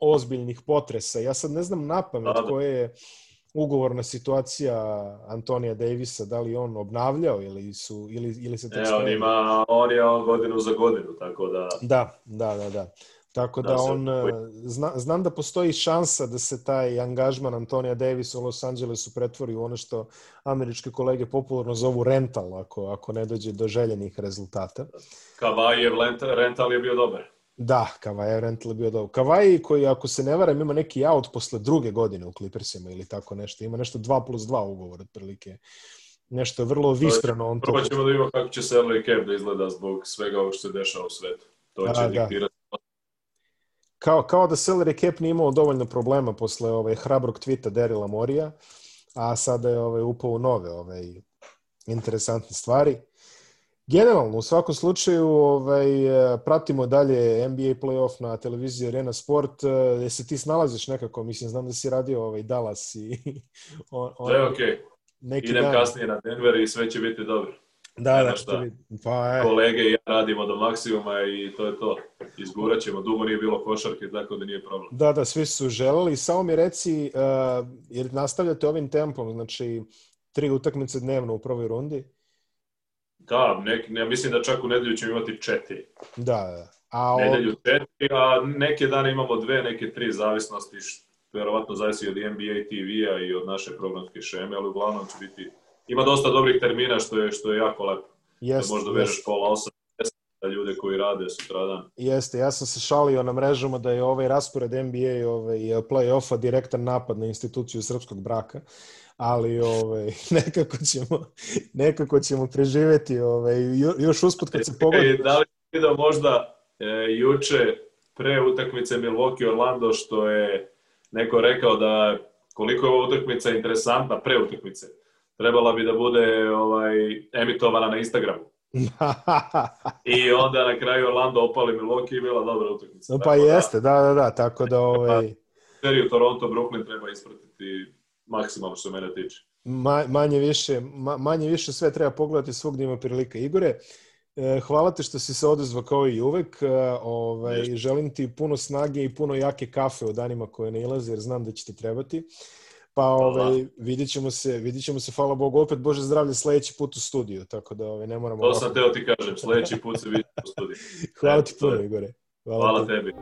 [SPEAKER 1] ozbiljnih potresa. Ja sad ne znam na pamet da, da. koja je ugovorna situacija Antonija Davisa, da li on obnavljao ili su ili ili se
[SPEAKER 2] Ne, on ima on je on godinu za godinu, tako da
[SPEAKER 1] Da, da, da, da. Tako da, da on, zna, znam da postoji šansa da se taj angažman Antonija Davis u Los Angelesu pretvori u ono što američke kolege popularno zovu rental, ako, ako ne dođe do željenih rezultata.
[SPEAKER 2] Kavajev rental je bio dobar.
[SPEAKER 1] Da, Kavajev rental je bio dobar. Kavaj koji, ako se ne varam, ima neki out posle druge godine u Clippersima ili tako nešto. Ima nešto 2 plus 2 ugovor, otprilike. Nešto vrlo vispreno. On
[SPEAKER 2] Prvo ćemo da vidimo kako će salary cap da izgleda zbog svega ovog što se dešava u svetu. To će da, diktirati
[SPEAKER 1] kao, kao da salary cap nije imao dovoljno problema posle ovaj, hrabrog tvita Derila Morija, a sada je ovaj, upao u nove ovaj, interesantne stvari. Generalno, u svakom slučaju, ovaj, pratimo dalje NBA playoff na televiziji Arena Sport. Gde se ti snalaziš nekako? Mislim, znam da si radio ovaj Dallas i...
[SPEAKER 2] On, on, Sve je okej. Okay. Idem dan. kasnije na Denver i sve će biti dobro.
[SPEAKER 1] Da, da, šta.
[SPEAKER 2] Pa, je. Kolege i ja radimo do maksimuma i to je to. Izgurat ćemo. Dugo nije bilo košarke, tako da nije problem.
[SPEAKER 1] Da, da, svi su želeli. Samo mi reci, uh, jer nastavljate ovim tempom, znači tri utakmice dnevno u prvoj rundi?
[SPEAKER 2] Da, nek, ne, mislim da čak u nedelju ćemo imati četiri.
[SPEAKER 1] Da, da. A
[SPEAKER 2] nedelju četiri, a neke dane imamo dve, neke tri zavisnosti, što verovatno zavisi od NBA TV-a i od naše programske šeme, ali uglavnom će biti ima dosta dobrih termina što je, što je jako lepo. Jest, da možda vežeš pola osam da ljude koji rade sutradan.
[SPEAKER 1] Jeste, ja sam se šalio na mrežama da je ovaj raspored NBA ovaj, play-offa direktan napad na instituciju srpskog braka, ali ovaj, nekako, ćemo, nekako ćemo preživeti ovaj, još usput kad se e, pogodi.
[SPEAKER 2] Da li vidio možda e, juče pre utakmice Milwaukee Orlando što je neko rekao da koliko je ova utakmica interesantna pre utakmice trebala bi da bude ovaj, emitovana na Instagramu. I onda na kraju Orlando opali Milwaukee i bila dobra utakmica.
[SPEAKER 1] No, pa tako da- jeste, da, da, da, tako da ovaj...
[SPEAKER 2] Seriju Toronto, Brooklyn treba ispratiti maksimalno što mene tiče.
[SPEAKER 1] Ma, manje, više, ma, manje više sve treba pogledati svugdje ima prilika. Igore, e, hvala te što si se odezvao kao i uvek. E, ovaj, želim ti puno snage i puno jake kafe u danima koje ne ilaze, jer znam da će ti trebati. Pa ovaj, vidit ćemo se, vidit ćemo se, hvala Bogu, opet Bože zdravlje sledeći put u studiju, tako da ovaj, ne moramo...
[SPEAKER 2] To sam teo ti kažem, sledeći put se vidimo u studiju.
[SPEAKER 1] hvala ti puno, Igore.
[SPEAKER 2] Hvala, hvala tebi.